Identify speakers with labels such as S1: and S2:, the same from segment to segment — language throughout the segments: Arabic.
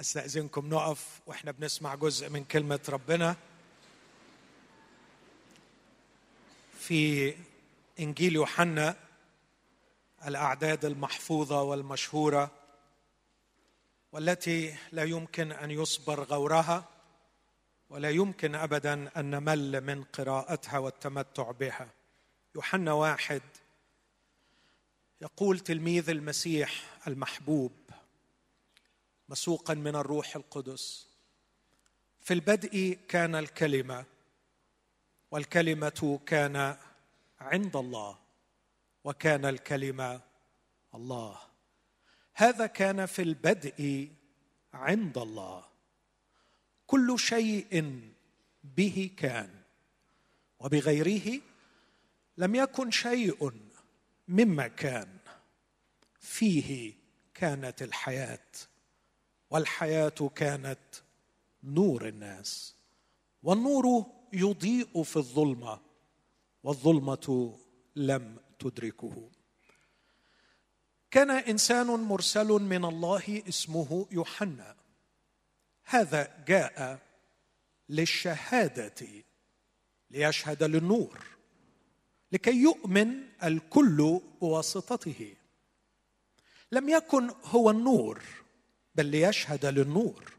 S1: أستأذنكم نقف وإحنا بنسمع جزء من كلمة ربنا. في إنجيل يوحنا الأعداد المحفوظة والمشهورة والتي لا يمكن أن يصبر غورها ولا يمكن ابدا أن نمل من قراءتها والتمتع بها. يوحنا واحد يقول تلميذ المسيح المحبوب مسوقا من الروح القدس. في البدء كان الكلمة والكلمة كان عند الله وكان الكلمة الله. هذا كان في البدء عند الله. كل شيء به كان وبغيره لم يكن شيء مما كان. فيه كانت الحياة. والحياة كانت نور الناس والنور يضيء في الظلمة والظلمة لم تدركه. كان إنسان مرسل من الله اسمه يوحنا. هذا جاء للشهادة ليشهد للنور لكي يؤمن الكل بواسطته. لم يكن هو النور بل ليشهد للنور.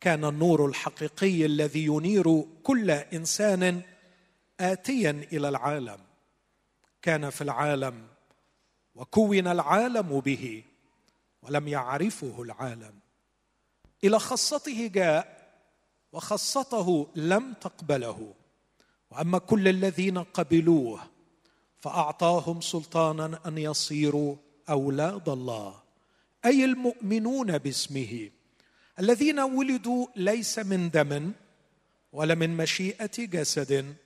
S1: كان النور الحقيقي الذي ينير كل إنسان اتيا إلى العالم. كان في العالم وكون العالم به ولم يعرفه العالم. إلى خاصته جاء وخاصته لم تقبله. وأما كل الذين قبلوه فأعطاهم سلطانا أن يصيروا أولاد الله. أي المؤمنون باسمه. الذين ولدوا ليس من دم ولا من مشيئة جسد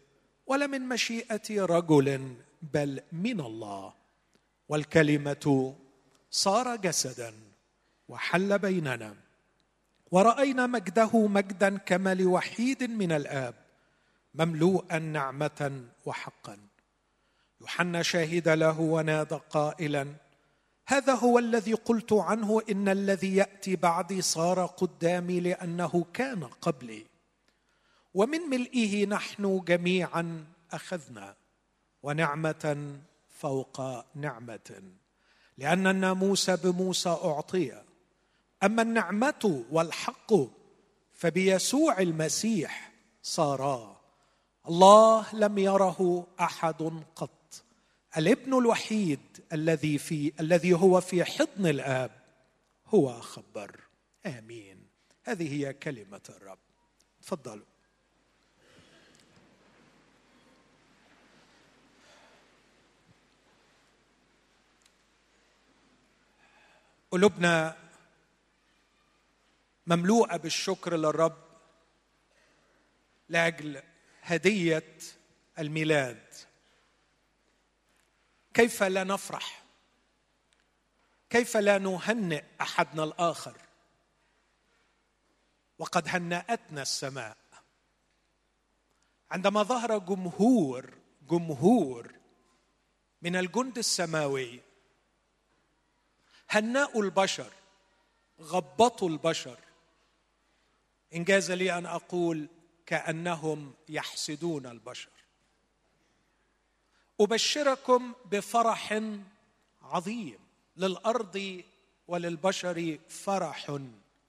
S1: ولا من مشيئة رجل بل من الله. والكلمة صار جسدا وحل بيننا. ورأينا مجده مجدا كما لوحيد من الآب مملوءا نعمة وحقا. يوحنا شهد له ونادى قائلا هذا هو الذي قلت عنه إن الذي يأتي بعدي صار قدامي لأنه كان قبلي. ومن ملئه نحن جميعا أخذنا ونعمة فوق نعمة. لأن الناموس بموسى أعطي. أما النعمة والحق فبيسوع المسيح صارا. الله لم يره أحد قط. الابن الوحيد الذي في الذي هو في حضن الآب هو خبر آمين. هذه هي كلمة الرب. تفضلوا. قلوبنا مملوءة بالشكر للرب لأجل هدية الميلاد. كيف لا نفرح؟ كيف لا نهنئ أحدنا الآخر؟ وقد هنأتنا السماء. عندما ظهر جمهور جمهور من الجند السماوي هنأوا البشر غبطوا البشر. انجاز لي أن أقول كأنهم يحسدون البشر. أبشركم بفرح عظيم للأرض وللبشر فرح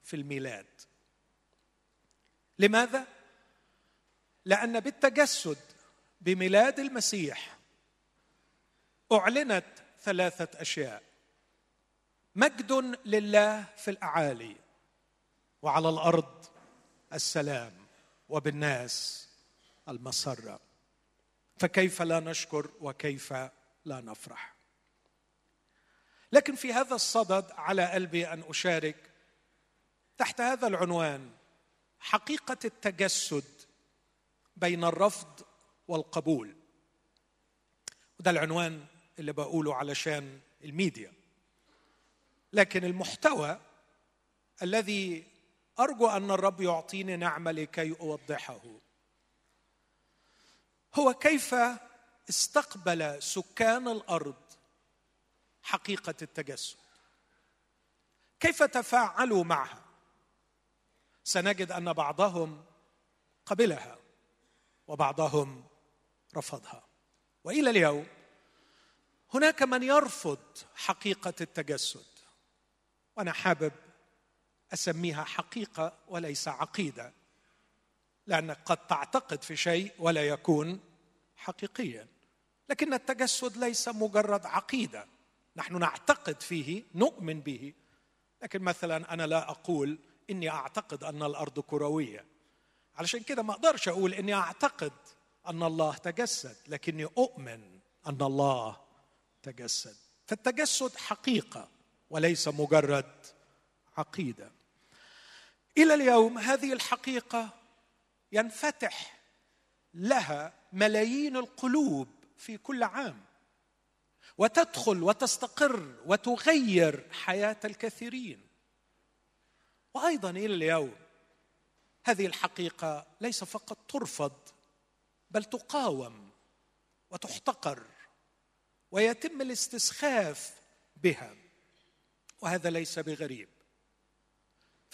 S1: في الميلاد. لماذا؟ لأن بالتجسد بميلاد المسيح أعلنت ثلاثة أشياء. مجد لله في الأعالي وعلى الأرض السلام وبالناس المسرة. فكيف لا نشكر وكيف لا نفرح. لكن في هذا الصدد على قلبي أن أشارك تحت هذا العنوان حقيقة التجسد بين الرفض والقبول. وده العنوان اللي بقوله علشان الميديا. لكن المحتوى الذي أرجو أن الرب يعطيني نعمة لكي أوضحه هو كيف استقبل سكان الأرض حقيقة التجسد؟ كيف تفاعلوا معها؟ سنجد أن بعضهم قبلها وبعضهم رفضها. وإلى اليوم هناك من يرفض حقيقة التجسد وأنا حابب أسميها حقيقة وليس عقيدة. لانك قد تعتقد في شيء ولا يكون حقيقيا. لكن التجسد ليس مجرد عقيدة. نحن نعتقد فيه نؤمن به. لكن مثلا أنا لا أقول إني أعتقد أن الأرض كروية. علشان كده ما أقدرش أقول إني أعتقد أن الله تجسد لكني أؤمن أن الله تجسد. فالتجسد حقيقة وليس مجرد عقيدة. إلى اليوم هذه الحقيقة ينفتح لها ملايين القلوب في كل عام وتدخل وتستقر وتغير حياة الكثيرين. وأيضا إلى اليوم هذه الحقيقة ليس فقط ترفض بل تقاوم وتحتقر ويتم الاستسخاف بها وهذا ليس بغريب.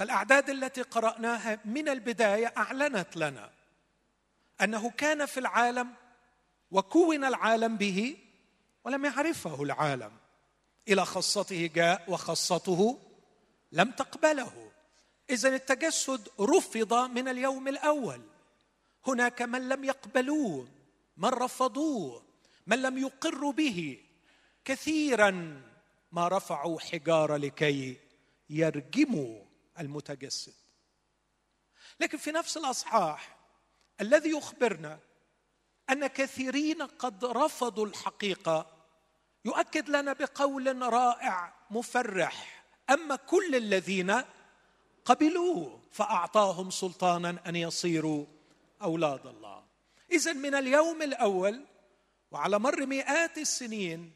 S1: فالاعداد التي قرأناها من البداية أعلنت لنا أنه كان في العالم وكون العالم به ولم يعرفه العالم إلى خاصته جاء وخاصته لم تقبله. إذا التجسد رفض من اليوم الأول. هناك من لم يقبلوه من رفضوه من لم يقروا به. كثيرا ما رفعوا حجارة لكي يرجموا. المتجسد. لكن في نفس الأصحاح الذي يخبرنا أن كثيرين قد رفضوا الحقيقة يؤكد لنا بقول رائع مفرح. أما كل الذين قبلوه فأعطاهم سلطانا أن يصيروا أولاد الله. اذا من اليوم الأول وعلى مر مئات السنين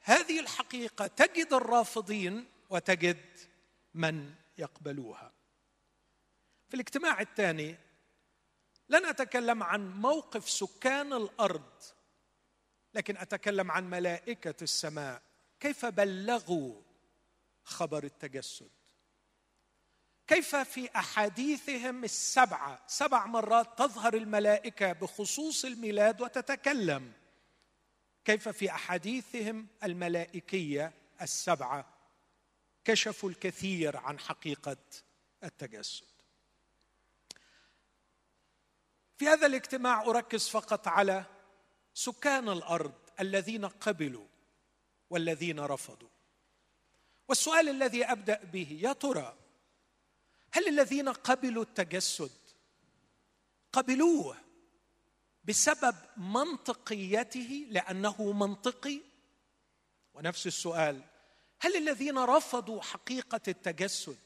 S1: هذه الحقيقة تجد الرافضين وتجد من؟ يقبلوها. في الاجتماع الثاني لن أتكلم عن موقف سكان الأرض لكن أتكلم عن ملائكة السماء. كيف بلغوا خبر التجسد؟ كيف في أحاديثهم السبعه سبع مرات تظهر الملائكة بخصوص الميلاد وتتكلم؟ كيف في أحاديثهم الملائكية السبعة كشفوا الكثير عن حقيقة التجسد. في هذا الاجتماع أركز فقط على سكان الأرض الذين قبلوا والذين رفضوا. والسؤال الذي أبدأ به يا ترى هل الذين قبلوا التجسد قبلوه بسبب منطقيته لأنه منطقي؟ ونفس السؤال هل الذين رفضوا حقيقة التجسد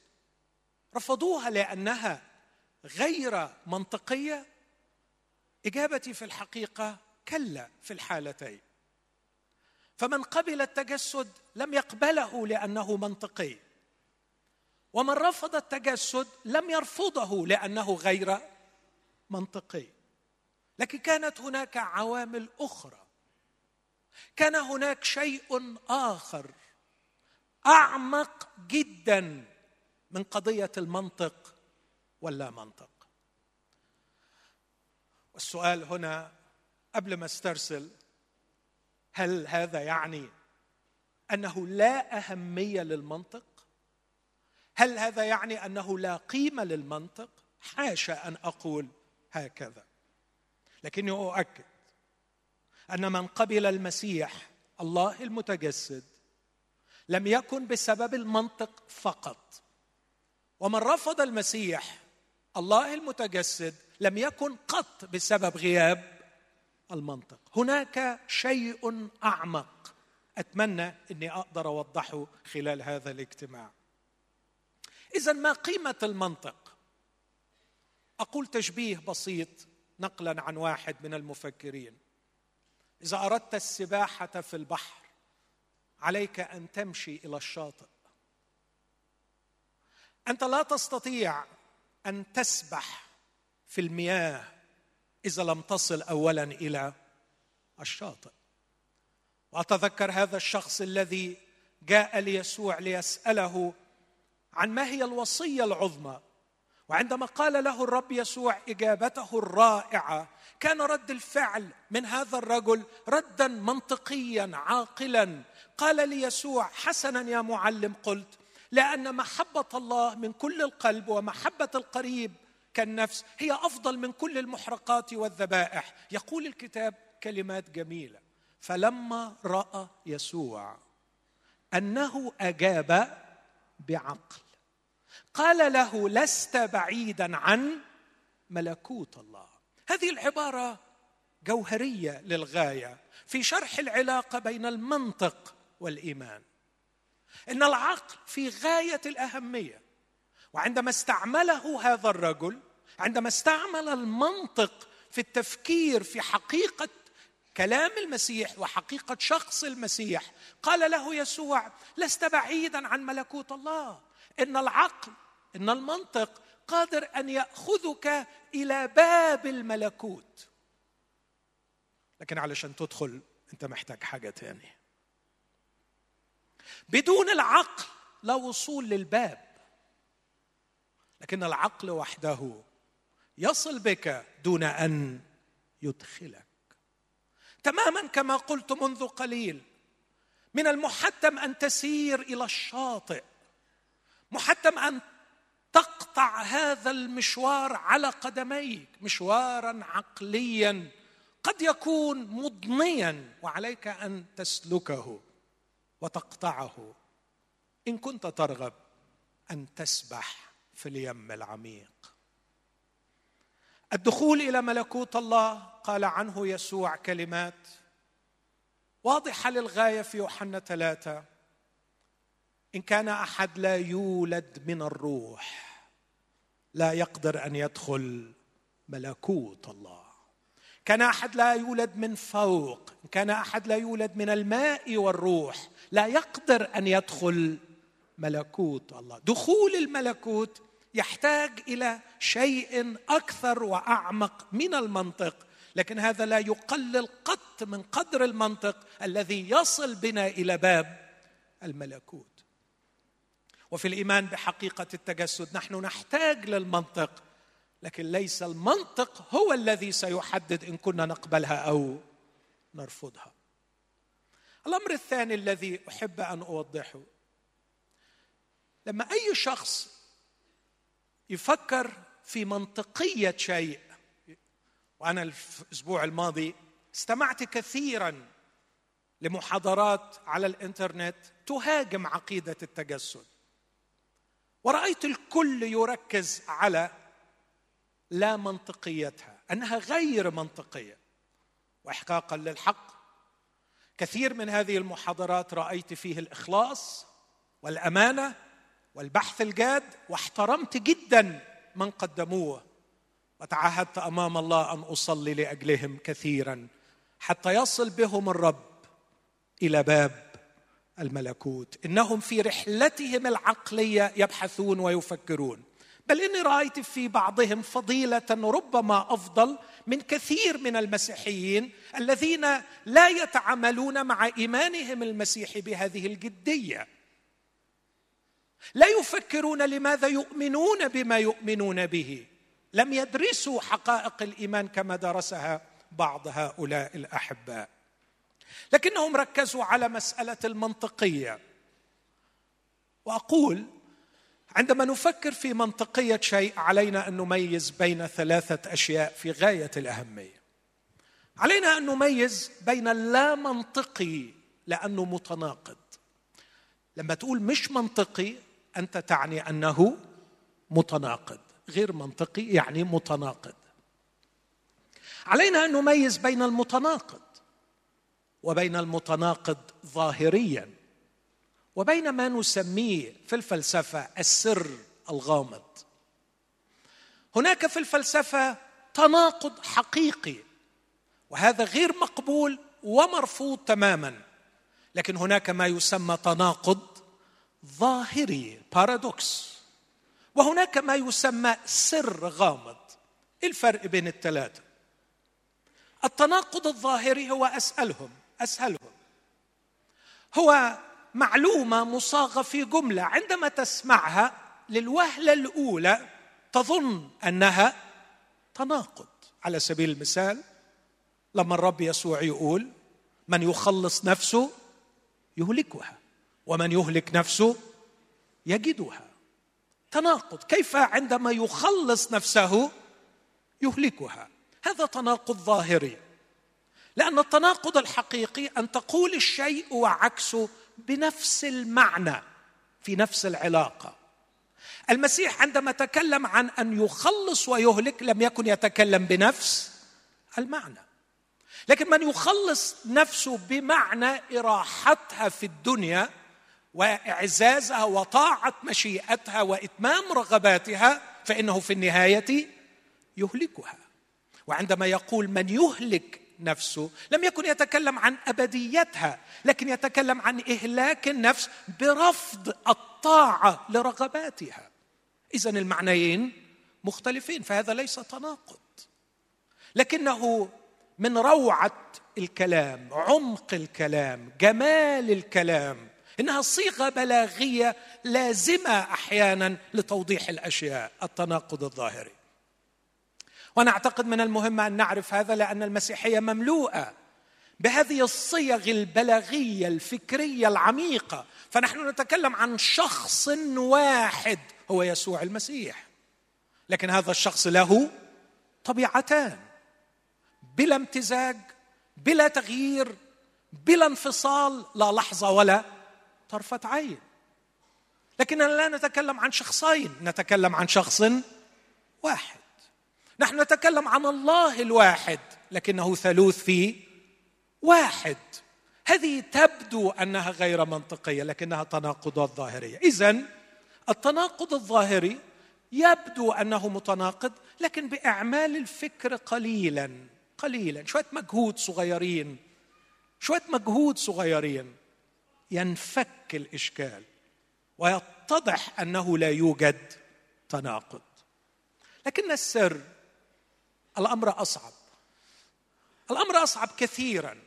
S1: رفضوها لأنها غير منطقية؟ إجابتي في الحقيقة كلا في الحالتين. فمن قبل التجسد لم يقبله لأنه منطقي. ومن رفض التجسد لم يرفضه لأنه غير منطقي. لكن كانت هناك عوامل أخرى. كان هناك شيء آخر أعمق جدا من قضية المنطق واللا منطق. والسؤال هنا قبل ما استرسل هل هذا يعني أنه لا أهمية للمنطق؟ هل هذا يعني أنه لا قيمة للمنطق؟ حاشا أن أقول هكذا. لكني أؤكد أن من قبل المسيح الله المتجسد لم يكن بسبب المنطق فقط. ومن رفض المسيح الله المتجسد لم يكن قط بسبب غياب المنطق. هناك شيء أعمق أتمنى إني أقدر أوضحه خلال هذا الاجتماع. اذا ما قيمة المنطق؟ أقول تشبيه بسيط نقلا عن واحد من المفكرين. إذا أردت السباحة في البحر عليك أن تمشي إلى الشاطئ. أنت لا تستطيع أن تسبح في المياه إذا لم تصل اولا إلى الشاطئ. وأتذكر هذا الشخص الذي جاء ليسوع ليسأله عن ما هي الوصية العظمى. وعندما قال له الرب يسوع إجابته الرائعة كان رد الفعل من هذا الرجل ردا منطقيا عاقلا قال لي يسوع حسنا يا معلم قلت لأن محبة الله من كل القلب ومحبة القريب كالنفس هي أفضل من كل المحرقات والذبائح. يقول الكتاب كلمات جميلة. فلما رأى يسوع أنه أجاب بعقل قال له لست بعيدا عن ملكوت الله. هذه العبارة جوهرية للغاية. في شرح العلاقة بين المنطق والإيمان. إن العقل في غاية الأهمية وعندما استعمله هذا الرجل عندما استعمل المنطق في التفكير في حقيقة كلام المسيح وحقيقة شخص المسيح قال له يسوع لست بعيدا عن ملكوت الله. إن العقل إن المنطق قادر أن يأخذك إلى باب الملكوت. لكن علشان تدخل أنت محتاج حاجة تانية. بدون العقل لا وصول للباب. لكن العقل وحده يصل بك دون أن يدخلك. تماما كما قلت منذ قليل من المحتم أن تسير إلى الشاطئ محتم أن تقطع هذا المشوار على قدميك مشوارا عقليا قد يكون مضنيا وعليك أن تسلكه. وتقطعه. إن كنت ترغب أن تسبح في اليم العميق. الدخول إلى ملكوت الله قال عنه يسوع كلمات واضحة للغاية في يوحنا ثلاثة. إن كان أحد لا يولد من الروح لا يقدر أن يدخل ملكوت الله. كان أحد لا يولد من فوق كان أحد لا يولد من الماء والروح لا يقدر أن يدخل ملكوت الله. دخول الملكوت يحتاج إلى شيء أكثر وأعمق من المنطق لكن هذا لا يقلل قط من قدر المنطق الذي يصل بنا إلى باب الملكوت. وفي الإيمان بحقيقة التجسد نحن نحتاج للمنطق لكن ليس المنطق هو الذي سيحدد إن كنا نقبلها أو نرفضها. الأمر الثاني الذي أحب أن أوضحه لما أي شخص يفكر في منطقية شيء وأنا الأسبوع الماضي استمعت كثيرا لمحاضرات على الإنترنت تهاجم عقيدة التجسد ورأيت الكل يركز على لا منطقيتها أنها غير منطقية. وإحقاقا للحق. كثير من هذه المحاضرات رأيت فيه الإخلاص والأمانة والبحث الجاد واحترمت جدا من قدموه. وتعهدت أمام الله أن أصلي لأجلهم كثيرا حتى يصل بهم الرب إلى باب الملكوت. إنهم في رحلتهم العقلية يبحثون ويفكرون. بل اني رأيت في بعضهم فضيلة ربما أفضل من كثير من المسيحيين الذين لا يتعاملون مع إيمانهم المسيحي بهذه الجدية. لا يفكرون لماذا يؤمنون بما يؤمنون به. لم يدرسوا حقائق الإيمان كما درسها بعض هؤلاء الأحباء. لكنهم ركزوا على مسألة المنطقية. وأقول عندما نفكر في منطقية شيء علينا أن نميز بين ثلاثة أشياء في غاية الأهمية. علينا أن نميز بين اللا منطقي لأنه متناقض. لما تقول مش منطقي أنت تعني أنه متناقض. غير منطقي يعني متناقض. علينا أن نميز بين المتناقض وبين المتناقض ظاهريا. وبين ما نسميه في الفلسفة السر الغامض. هناك في الفلسفة تناقض حقيقي وهذا غير مقبول ومرفوض تماما لكن هناك ما يسمى تناقض ظاهري بارادوكس وهناك ما يسمى سر غامض. الفرق بين الثلاثه التناقض الظاهري هو أسألهم أسهلهم. هو معلومة مصاغة في جملة عندما تسمعها للوهلة الأولى تظن أنها تناقض. على سبيل المثال لما الرب يسوع يقول من يخلص نفسه يهلكها ومن يهلك نفسه يجدها. تناقض. كيف عندما يخلص نفسه يهلكها؟ هذا تناقض ظاهري. لأن التناقض الحقيقي أن تقول الشيء وعكسه بنفس المعنى في نفس العلاقة. المسيح عندما تكلم عن أن يخلص ويهلك لم يكن يتكلم بنفس المعنى. لكن من يخلص نفسه بمعنى إراحتها في الدنيا وإعزازها وطاعة مشيئتها وإتمام رغباتها فإنه في النهاية يهلكها. وعندما يقول من يهلك نفسه لم يكن يتكلم عن أبديتها لكن يتكلم عن إهلاك النفس برفض الطاعة لرغباتها. اذا المعنيين مختلفين فهذا ليس تناقض. لكنه من روعة الكلام عمق الكلام جمال الكلام إنها صيغة بلاغية لازمة أحيانا لتوضيح الأشياء التناقض الظاهري. وأنا اعتقد من المهم أن نعرف هذا لأن المسيحية مملوءة بهذه الصيغ البلاغية الفكرية العميقة. فنحن نتكلم عن شخص واحد هو يسوع المسيح. لكن هذا الشخص له طبيعتان. بلا امتزاج بلا تغيير بلا انفصال لا لحظة ولا طرفة عين. لكننا لا نتكلم عن شخصين نتكلم عن شخص واحد. نحن نتكلم عن الله الواحد لكنه ثالوث في واحد. هذه تبدو أنها غير منطقية لكنها تناقضات ظاهريه اذا التناقض الظاهري يبدو أنه متناقض لكن بأعمال الفكر قليلا قليلا. شوية مجهود صغيرين شوية مجهود صغيرين ينفك الإشكال ويتضح أنه لا يوجد تناقض. لكن السر الأمر أصعب. الأمر أصعب كثيرا.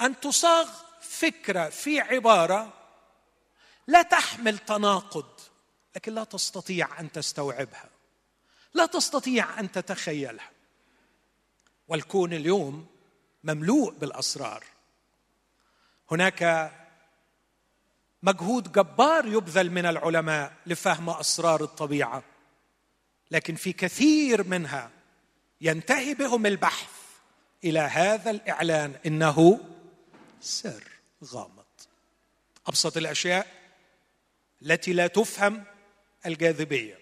S1: أن تصاغ فكرة في عبارة لا تحمل تناقض لكن لا تستطيع أن تستوعبها. لا تستطيع أن تتخيلها. والكون اليوم مملوء بالأسرار. هناك مجهود جبار يبذل من العلماء لفهم أسرار الطبيعة لكن في كثير منها ينتهي بهم البحث إلى هذا الإعلان إنه سر غامض. أبسط الأشياء التي لا تفهم الجاذبية.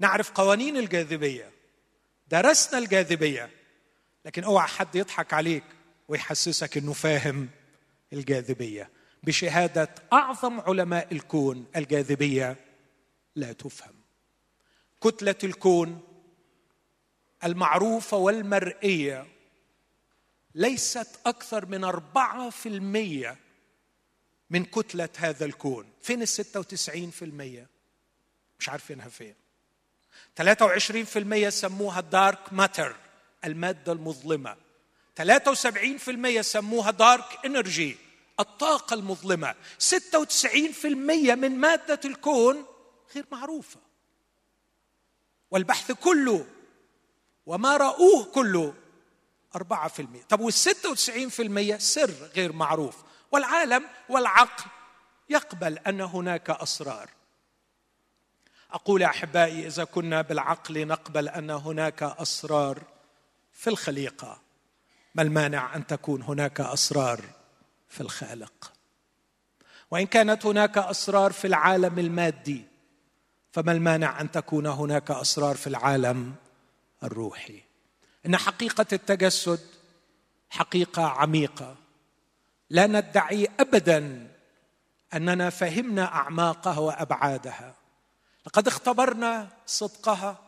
S1: نعرف قوانين الجاذبية. درسنا الجاذبية. لكن أوعى حد يضحك عليك ويحسسك إنه فاهم الجاذبية. بشهادة أعظم علماء الكون الجاذبية لا تفهم. كتلة الكون المعروفة والمرئية ليست أكثر من أربعة في المية من كتلة هذا الكون. فين الستة وتسعين في المية؟ مش عارفينها فين. 23% سموها دارك ماتر المادة المظلمة. 73% سموها دارك انرجي الطاقة المظلمة. 96% من مادة الكون غير معروفة. والبحث كله وما رأوه كله أربعة في المية طب والستة وتسعين في المية سر غير معروف. والعالم والعقل يقبل أن هناك أسرار. أقول أحبائي إذا كنا بالعقل نقبل أن هناك أسرار في الخليقة. ما المانع أن تكون هناك أسرار في الخالق؟ وإن كانت هناك أسرار في العالم المادي فما المانع أن تكون هناك أسرار في العالم الروحي. إن حقيقة التجسد حقيقة عميقة. لا ندعي ابدا أننا فهمنا أعماقها وأبعادها. لقد اختبرنا صدقها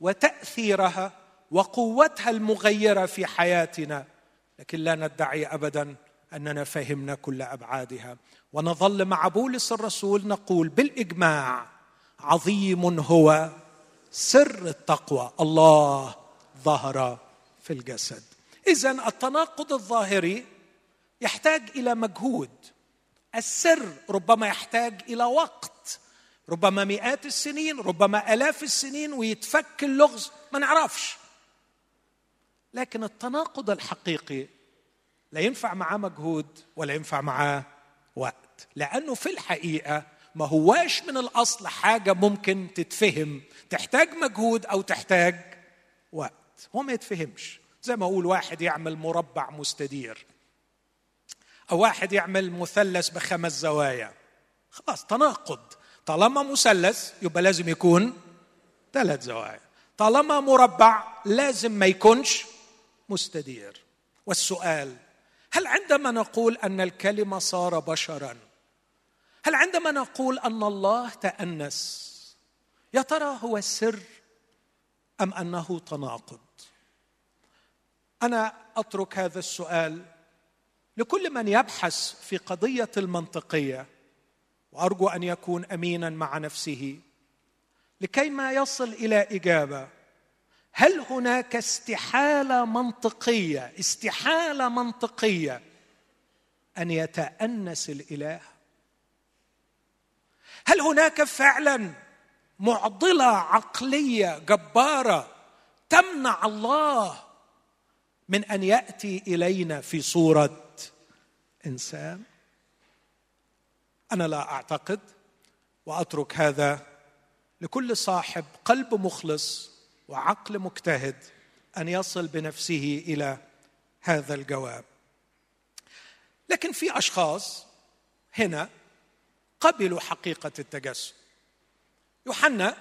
S1: وتأثيرها وقوتها المغيرة في حياتنا لكن لا ندعي ابدا أننا فهمنا كل أبعادها. ونظل مع بولس الرسول نقول بالإجماع عظيم هو سر التقوى. الله ظهر في الجسد. اذا التناقض الظاهري يحتاج إلى مجهود. السر ربما يحتاج إلى وقت. ربما مئات السنين ربما آلاف السنين ويتفك اللغز ما نعرفش. لكن التناقض الحقيقي لا ينفع معاه مجهود ولا ينفع معاه وقت. لأنه في الحقيقة ما هواش من الأصل حاجة ممكن تتفهم. تحتاج مجهود أو تحتاج وقت. هو ما يتفهمش. زي ما أقول واحد يعمل مربع مستدير. أو واحد يعمل مثلث بخمس زوايا. خلاص تناقض. طالما مثلث يبقى لازم يكون ثلاث زوايا. طالما مربع لازم ما يكونش مستدير. والسؤال هل عندما نقول أن الكلمة صار بشرا هل عندما نقول أن الله تأنس يا ترى هو السر أم أنه تناقض؟ أنا أترك هذا السؤال لكل من يبحث في قضية المنطقية وأرجو أن يكون امينا مع نفسه لكي ما يصل إلى إجابة. هل هناك استحالة منطقية استحالة منطقية أن يتأنس الإله؟ هل هناك فعلا معضلة عقلية جبارة تمنع الله من أن يأتي إلينا في صورة إنسان؟ أنا لا أعتقد وأترك هذا لكل صاحب قلب مخلص وعقل مجتهد أن يصل بنفسه إلى هذا الجواب. لكن في أشخاص هنا قبلوا حقيقة التجسد. يوحنا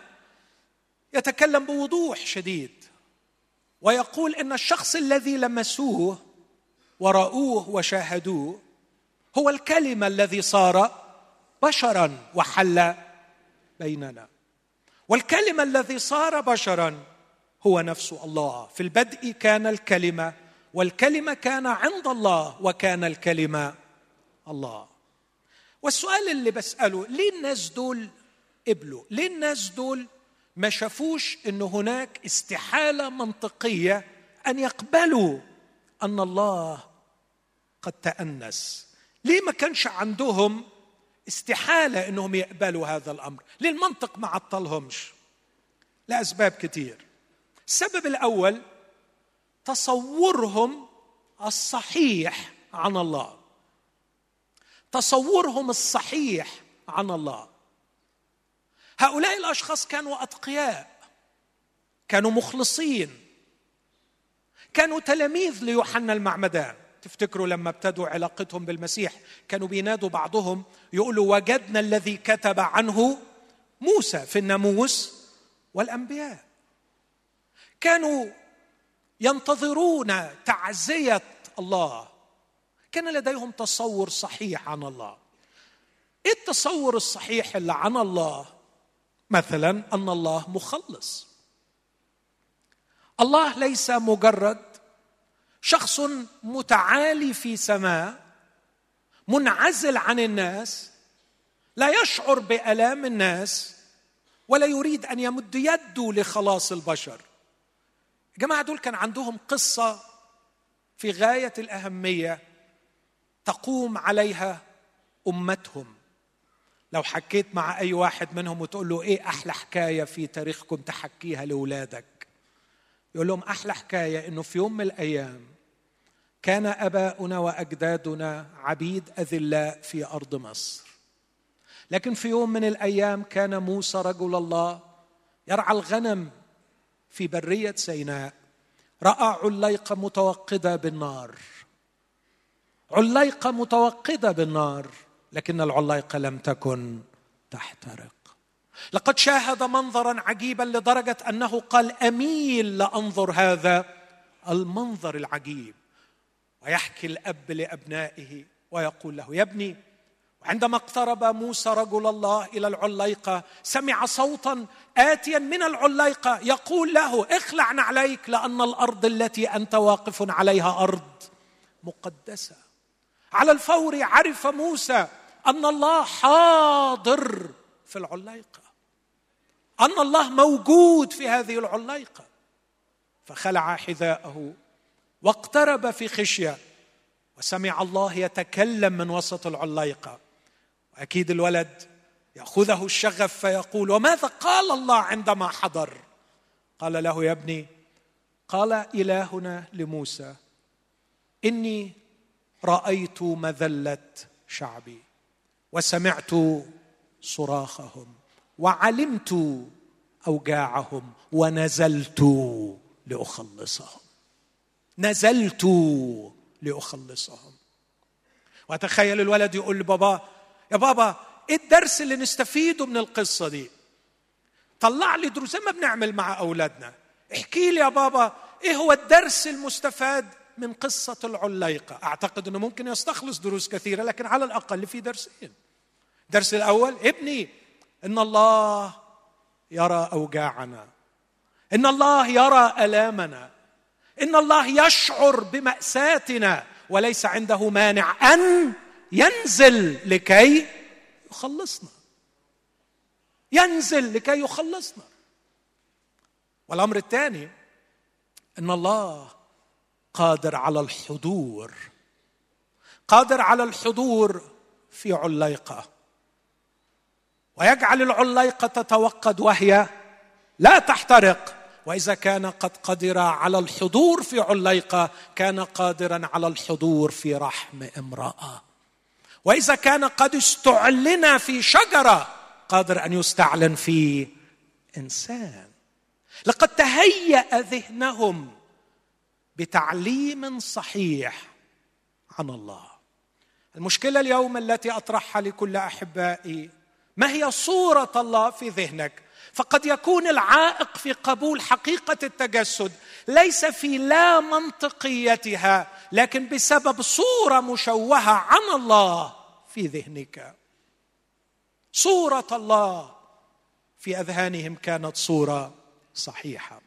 S1: يتكلم بوضوح شديد ويقول إن الشخص الذي لمسوه ورأوه وشاهدوه هو الكلمة الذي صار بشرا وحل بيننا. والكلمة الذي صار بشرا هو نفس الله. في البدء كان الكلمة والكلمة كان عند الله وكان الكلمة الله. والسؤال اللي بسأله ليه الناس دول قبلوا؟ ليه الناس دول ما شافوش إن هناك استحالة منطقية أن يقبلوا أن الله قد تأنس؟ ليه ما كانش عندهم استحالة إنهم يقبلوا هذا الأمر؟ ليه المنطق ما عطلهمش؟ لأسباب كتير. السبب الأول تصورهم الصحيح عن الله. تصورهم الصحيح عن الله. هؤلاء الأشخاص كانوا أتقياء كانوا مخلصين كانوا تلاميذ ليوحنا المعمدان. تفتكروا لما ابتدوا علاقتهم بالمسيح كانوا بينادوا بعضهم يقولوا وجدنا الذي كتب عنه موسى في الناموس والأنبياء. كانوا ينتظرون تعزية الله. كان لديهم تصور صحيح عن الله. إيه التصور الصحيح اللي عن الله؟ مثلا أن الله مخلص. الله ليس مجرد شخص متعالي في سماء منعزل عن الناس لا يشعر بألام الناس ولا يريد أن يمد يده لخلاص البشر. الجماعه دول كان عندهم قصة في غاية الأهمية. تقوم عليها أمتهم. لو حكيت مع أي واحد منهم وتقول له إيه أحلى حكاية في تاريخكم تحكيها لأولادك؟ يقول لهم أحلى حكاية إنه في يوم من الأيام كان أباؤنا وأجدادنا عبيد أذلاء في أرض مصر. لكن في يوم من الأيام كان موسى رجل الله يرعى الغنم في برية سيناء رأى عليقه متوقده بالنار. عليقه متوقده بالنار لكن العليقه لم تكن تحترق. لقد شاهد منظرا عجيبا لدرجة أنه قال أميل لأنظر هذا المنظر العجيب. ويحكي الأب لأبنائه ويقول له يا ابني وعندما اقترب موسى رجل الله إلى العليقه سمع صوتا اتيا من العليقه يقول له اخلع نعليك لأن الأرض التي أنت واقف عليها أرض مقدسة. على الفور عرف موسى أن الله حاضر في العليقة أن الله موجود في هذه العليقة. فخلع حذاءه واقترب في خشية وسمع الله يتكلم من وسط العليقة. وأكيد الولد يأخذه الشغف فيقول وماذا قال الله عندما حضر؟ قال له يا ابني قال إلهنا لموسى إني رأيت مذلة شعبي وسمعت صراخهم وعلمت أوجاعهم ونزلت لأخلصهم. نزلت لأخلصهم. وأتخيل الولد يقول لبابا يا بابا إيه الدرس اللي نستفيده من القصة دي؟ طلع لي دروس ما بنعمل مع أولادنا. احكي لي يا بابا إيه هو الدرس المستفاد من قصة العليقة. أعتقد إنه ممكن يستخلص دروس كثيرة لكن على الأقل في درسين. الدرس الأول ابني إن الله يرى أوجاعنا. إن الله يرى ألامنا. إن الله يشعر بمأساتنا. وليس عنده مانع أن ينزل لكي يخلصنا. ينزل لكي يخلصنا. والأمر الثاني إن الله قادر على الحضور. قادر على الحضور في عليقة. ويجعل العليقة تتوقد وهي لا تحترق. وإذا كان قد قدر على الحضور في عليقة كان قادرا على الحضور في رحم امرأة. وإذا كان قد استعلن في شجرة قادر أن يستعلن في إنسان. لقد تهيأ ذهنهم بتعليم صحيح عن الله. المشكلة اليوم التي أطرحها لكل أحبائي ما هي صورة الله في ذهنك؟ فقد يكون العائق في قبول حقيقة التجسد ليس في لا منطقيتها لكن بسبب صورة مشوهة عن الله في ذهنك. صورة الله في أذهانهم كانت صورة صحيحة.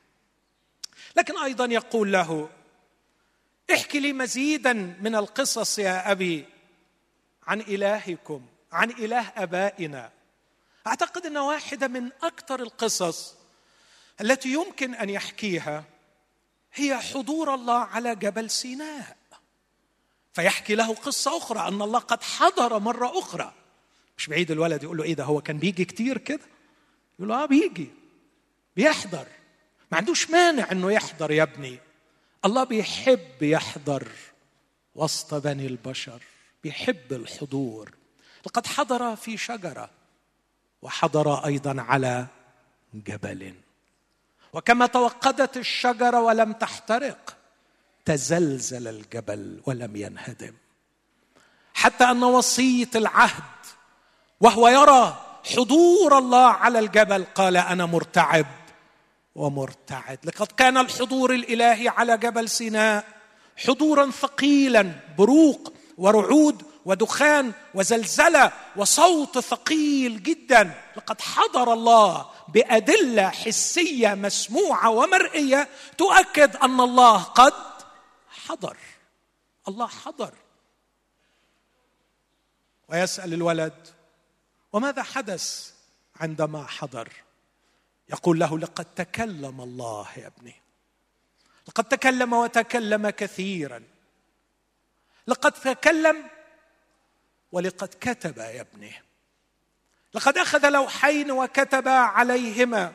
S1: لكن أيضا يقول له احكي لي مزيدا من القصص يا أبي عن إلهكم عن إله آبائنا. أعتقد أن واحدة من أكثر القصص التي يمكن أن يحكيها هي حضور الله على جبل سيناء. فيحكي له قصة أخرى أن الله قد حضر مرة أخرى. مش بعيد الولد يقول له إيه ده هو كان بيجي كتير كده؟ يقول له آه بيجي بيحضر. ما عندوش مانع إنه يحضر يا ابني. الله بيحب يحضر وسط بني البشر بيحب الحضور. لقد حضر في شجرة وحضر أيضا على جبل. وكما توقدت الشجرة ولم تحترق تزلزل الجبل ولم ينهدم. حتى أن وصية العهد وهو يرى حضور الله على الجبل قال أنا مرتعب. ومرتعد. لقد كان الحضور الإلهي على جبل سيناء حضورا ثقيلا بروق ورعود ودخان وزلزلة وصوت ثقيل جدا. لقد حضر الله بأدلة حسية مسموعة ومرئية تؤكد أن الله قد حضر. الله حضر. ويسأل الولد وماذا حدث عندما حضر؟ يقول له لقد تكلم الله يا ابني. لقد تكلم وتكلم كثيرا. لقد تكلم ولقد كتب يا ابني. لقد أخذ لوحين وكتب عليهما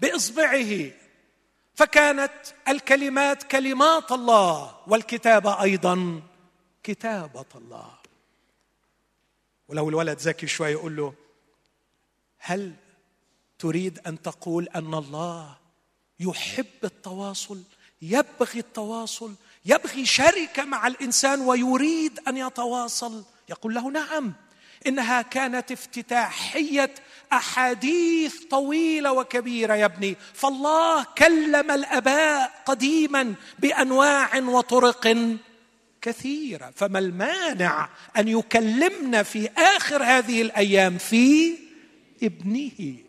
S1: بإصبعه. فكانت الكلمات كلمات الله والكتابه أيضا كتابه الله. ولو الولد ذكي شوي يقول له هل تريد أن تقول أن الله يحب التواصل يبغي التواصل يبغي شركة مع الإنسان ويريد أن يتواصل. يقول له نعم إنها كانت افتتاحية أحاديث طويلة وكبيرة يا ابني. فالله كلم الأباء قديما بأنواع وطرق كثيرة. فما المانع أن يكلمنا في آخر هذه الأيام في ابنه؟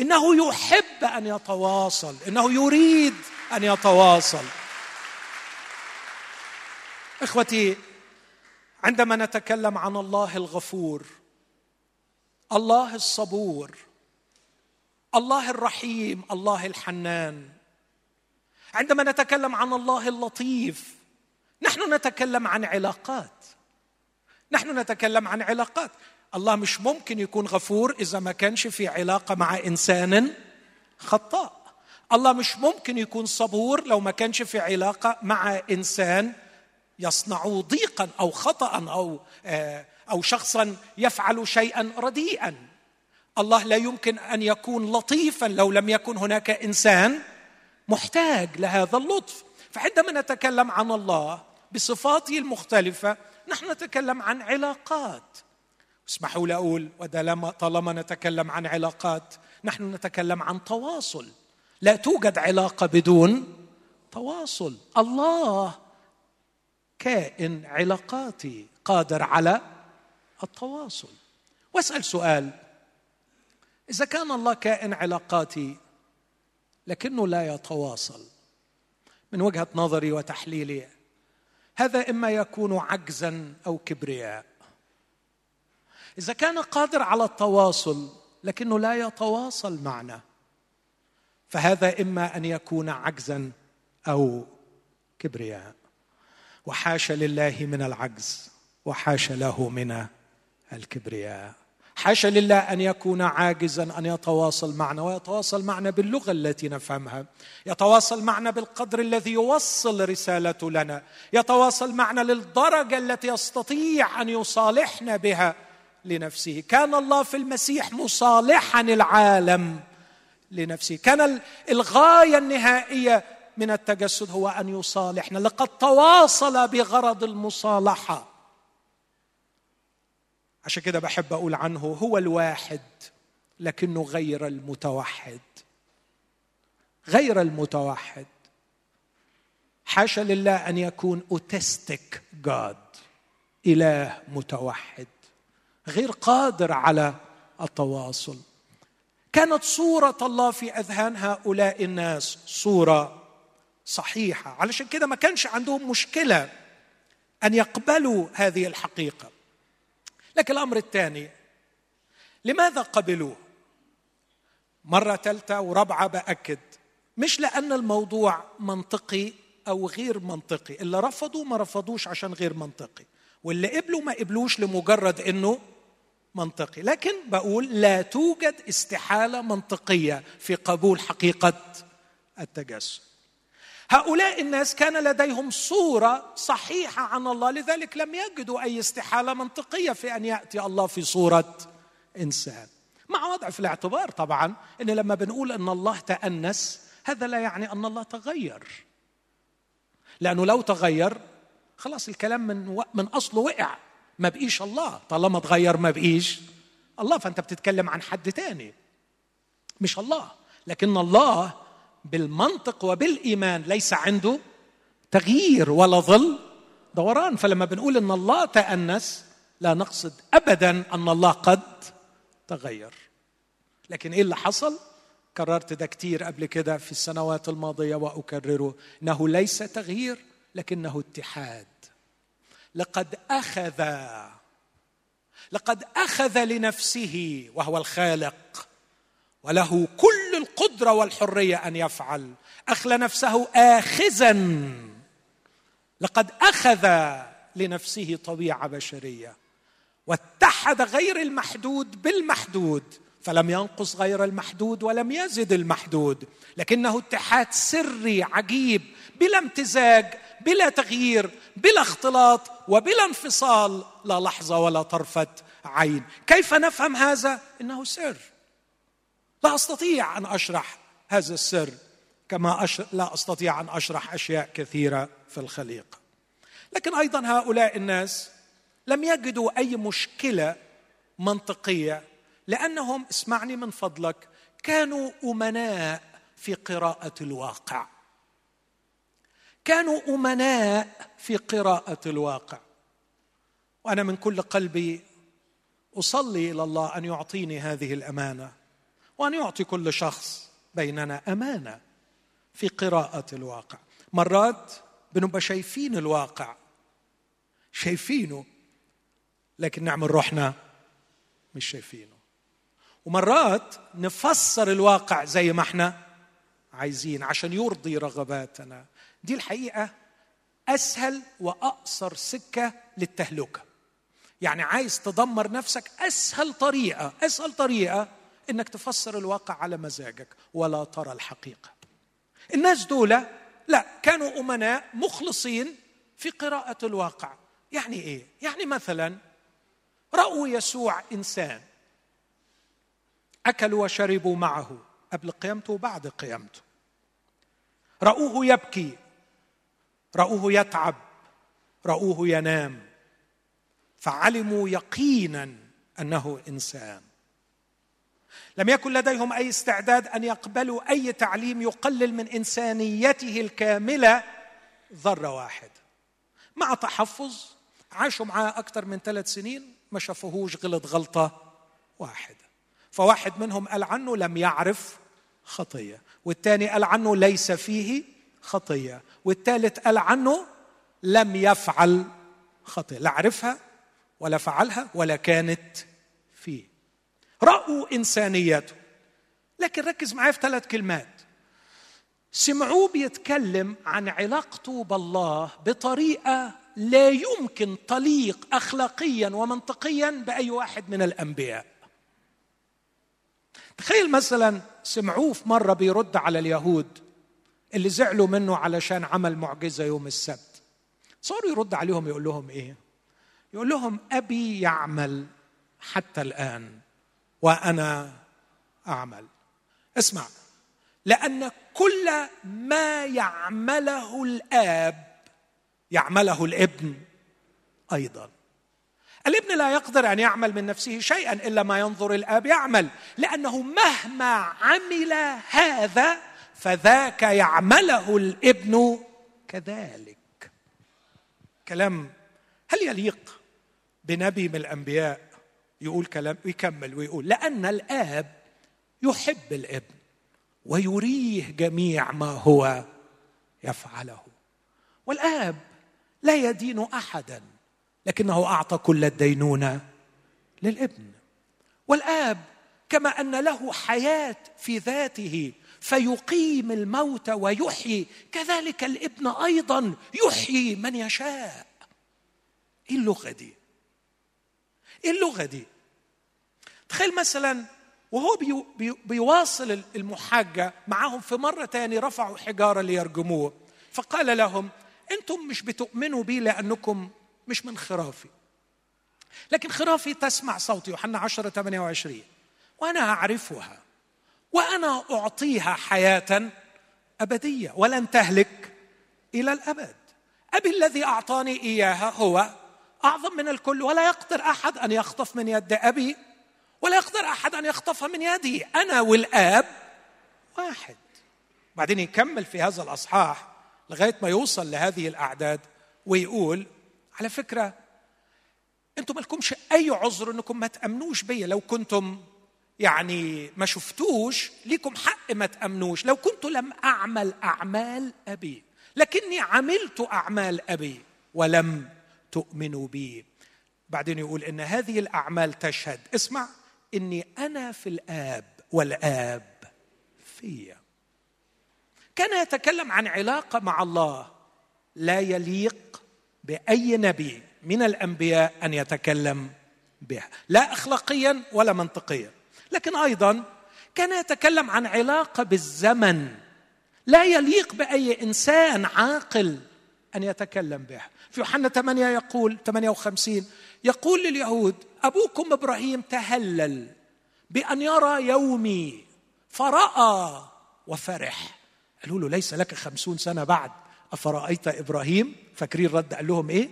S1: إنه يحب أن يتواصل إنه يريد أن يتواصل. إخوتي عندما نتكلم عن الله الغفور الله الصبور الله الرحيم الله الحنان عندما نتكلم عن الله اللطيف نحن نتكلم عن علاقات. نحن نتكلم عن علاقات. الله مش ممكن يكون غفور إذا ما كانش في علاقة مع إنسان خطاء. الله مش ممكن يكون صبور لو ما كانش في علاقة مع إنسان يصنع ضيقا أو خطا أو آه، أو شخصا يفعل شيئا رديئا. الله لا يمكن أن يكون لطيفا لو لم يكن هناك إنسان محتاج لهذا اللطف. فعندما نتكلم عن الله بصفاته المختلفة نحن نتكلم عن علاقات. اسمحوا لي أقول طالما نتكلم عن علاقات نحن نتكلم عن تواصل. لا توجد علاقة بدون تواصل. الله كائن علاقاتي قادر على التواصل. واسأل سؤال. إذا كان الله كائن علاقاتي لكنه لا يتواصل. من وجهة نظري وتحليلي هذا إما يكون عجزا أو كبرياء. إذا كان قادر على التواصل لكنه لا يتواصل معنا فهذا إما أن يكون عجزا أو كبرياء. وحاشا لله من العجز وحاشا له من الكبرياء. حاشا لله أن يكون عاجزا أن يتواصل معنا ويتواصل معنا باللغة التي نفهمها. يتواصل معنا بالقدر الذي يوصل رسالته لنا. يتواصل معنا للدرجة التي يستطيع أن يصالحنا بها. لنفسه. كان الله في المسيح مصالحا العالم لنفسه. كان الغاية النهائية من التجسد هو أن يصالحنا. لقد تواصل بغرض المصالحة. عشان كده بحب أقول عنه هو الواحد لكنه غير المتوحد. غير المتوحد. حاشا لله أن يكون أوتستيك جاد إله متوحد. غير قادر على التواصل. كانت صورة الله في أذهان هؤلاء الناس صورة صحيحة. علشان كده ما كانش عندهم مشكلة أن يقبلوا هذه الحقيقة. لكن الأمر الثاني لماذا قبلوه؟ مرة ثالثة ورابعة بأكد مش لأن الموضوع منطقي أو غير منطقي اللي رفضوا ما رفضوش عشان غير منطقي واللي قبلوا ما قبلوش لمجرد إنه منطقي. لكن بقول لا توجد استحالة منطقية في قبول حقيقة التجسد هؤلاء الناس كان لديهم صورة صحيحة عن الله لذلك لم يجدوا أي استحالة منطقية في أن يأتي الله في صورة إنسان. مع وضع في الاعتبار طبعا إن لما بنقول أن الله تأنس هذا لا يعني أن الله تغير. لأنه لو تغير خلاص الكلام من. من أصله وقع. ما بقيش الله. طالما تغير ما بقيش الله. فأنت بتتكلم عن حد تاني. مش الله. لكن الله بالمنطق وبالإيمان ليس عنده تغيير ولا ظل دوران. فلما بنقول إن الله تأنس لا نقصد ابدا أن الله قد تغير. لكن إيه اللي حصل؟ كررت ده كتير قبل كده في السنوات الماضية وأكرره. إنه ليس تغيير لكنه اتحاد. لقد أخذ لقد أخذ لنفسه وهو الخالق وله كل القدرة والحرية أن يفعل. اخلى نفسه اخذا. لقد أخذ لنفسه طبيعة بشرية. واتحد غير المحدود بالمحدود فلم ينقص غير المحدود ولم يزد المحدود. لكنه اتحاد سري عجيب بلا امتزاج بلا تغيير بلا اختلاط وبلا انفصال لا لحظة ولا طرفة عين. كيف نفهم هذا؟ إنه سر. لا أستطيع أن أشرح هذا السر كما أشر... لا أستطيع أن أشرح أشياء كثيرة في الخليقه لكن أيضا هؤلاء الناس لم يجدوا أي مشكلة منطقية لأنهم اسمعني من فضلك كانوا أمناء في قراءة الواقع. كانوا أمناء في قراءة الواقع. وأنا من كل قلبي أصلي إلى الله أن يعطيني هذه الأمانة وأن يعطي كل شخص بيننا أمانة في قراءة الواقع. مرات بنبقى شايفين الواقع شايفينه لكن نعمل روحنا مش شايفينه. ومرات نفسر الواقع زي ما إحنا عايزين عشان يرضي رغباتنا. دي الحقيقة أسهل وأقصر سكة للتهلكة. يعني عايز تدمر نفسك أسهل طريقة أسهل طريقة إنك تفسر الواقع على مزاجك ولا ترى الحقيقة. الناس دول لا كانوا أمناء مخلصين في قراءة الواقع. يعني إيه؟ يعني مثلا رأوا يسوع إنسان أكلوا وشربوا معه قبل قيامته وبعد قيامته. رأوه يبكي راوه يتعب راوه ينام. فعلموا يقينا أنه إنسان. لم يكن لديهم أي استعداد أن يقبلوا أي تعليم يقلل من إنسانيته الكاملة ذرة واحدة مع تحفظ عاشوا معاه أكثر من ثلاث سنين ما شافوهوش غلط غلطة واحدة فواحد منهم قال عنه لم يعرف خطية والثاني قال عنه ليس فيه خطية. والثالث قال عنه لم يفعل خطية. لا عرفها ولا فعلها ولا كانت فيه. رأوا إنسانيته لكن ركز معايا في ثلاث كلمات. سمعوه بيتكلم عن علاقته بالله بطريقة لا يمكن تليق أخلاقيا ومنطقيا بأي واحد من الأنبياء. تخيل مثلا سمعوه في مرة بيرد على اليهود. اللي زعلوا منه علشان عمل معجزة يوم السبت. صاروا يرد عليهم يقول لهم إيه؟ يقول لهم أبي يعمل حتى الآن وأنا أعمل. اسمع لأن كل ما يعمله الآب يعمله الابن أيضا. الابن لا يقدر أن يعمل من نفسه شيئا إلا ما ينظر الآب يعمل لأنه مهما عمل هذا فذاك يعمله الابن كذلك. كلام هل يليق بنبي من الأنبياء يقول كلام ويكمل ويقول لأن الآب يحب الابن ويريه جميع ما هو يفعله. والآب لا يدين احدا لكنه أعطى كل الدينونه للابن. والآب كما أن له حياة في ذاته فيقيم الموتى ويحيي. كذلك الابن أيضا يحيي من يشاء. إيه اللغة دي؟ إيه اللغة دي؟ تخيل مثلا وهو بي بي بيواصل المحاجة معهم في مرة تاني رفعوا حجارة ليرجموه. فقال لهم أنتم مش بتؤمنوا بي لأنكم مش من خرافي. لكن خرافي تسمع صوتي يوحنا 10 28 وأنا أعرفها. وأنا أعطيها حياة أبدية ولن تهلك إلى الأبد. أبي الذي أعطاني إياها هو أعظم من الكل ولا يقدر أحد أن يخطف من يد أبي ولا يقدر أحد أن يخطفها من يدي. أنا والآب واحد. بعدين يكمل في هذا الأصحاح لغاية ما يوصل لهذه الأعداد ويقول على فكرة أنتم مالكمش أي عذر أنكم ما تأمنوش بيا لو كنتم يعني ما شفتوش ليكم حق ما تأمنوش. لو كنت لم أعمل أعمال أبي لكني عملت أعمال أبي ولم تؤمنوا بي. بعدين يقول إن هذه الأعمال تشهد. اسمع إني أنا في الآب والآب فيا. كان يتكلم عن علاقة مع الله لا يليق بأي نبي من الأنبياء أن يتكلم بها. لا أخلاقيا ولا منطقيا. لكن أيضا كان يتكلم عن علاقة بالزمن. لا يليق بأي إنسان عاقل أن يتكلم بها. في يوحنا 8 يقول 58 يقول لليهود أبوكم إبراهيم تهلل بأن يرى يومي فرأى وفرح. قالوا له ليس لك خمسون سنة بعد. أفرأيت إبراهيم؟ فاكرين رد قال لهم إيه؟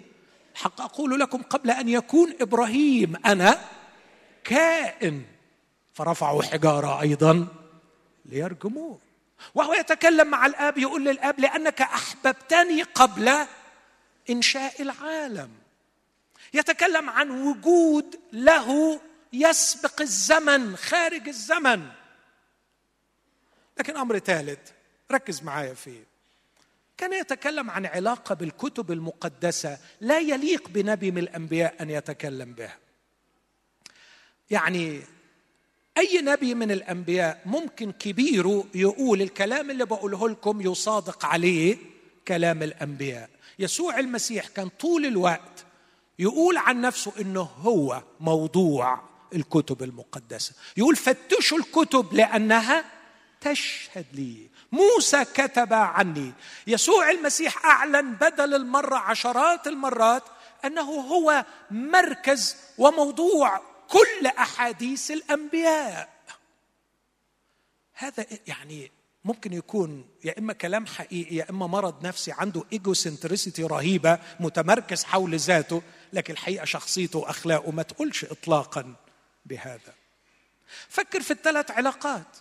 S1: حق أقول لكم قبل أن يكون إبراهيم أنا كائن. فرفعوا حجارة أيضا ليرجموه. وهو يتكلم مع الآب يقول للآب لأنك أحببتني قبل إنشاء العالم. يتكلم عن وجود له يسبق الزمن خارج الزمن. لكن أمر ثالث ركز معايا فيه. كان يتكلم عن علاقة بالكتب المقدسة لا يليق بنبي من الأنبياء أن يتكلم بها. يعني أي نبي من الأنبياء ممكن كبيره يقول الكلام اللي بقوله لكم يصادق عليه كلام الأنبياء؟ يسوع المسيح كان طول الوقت يقول عن نفسه إنه هو موضوع الكتب المقدسة. يقول فتشوا الكتب لأنها تشهد لي. موسى كتب عني. يسوع المسيح أعلن بدل المرة عشرات المرات أنه هو مركز وموضوع كل أحاديث الأنبياء. هذا يعني ممكن يكون يا إما كلام حقيقي يا إما مرض نفسي عنده egocentricity رهيبة متمركز حول ذاته لكن الحقيقة شخصيته وأخلاقه ما تقولش اطلاقا بهذا. فكر في الثلاث علاقات.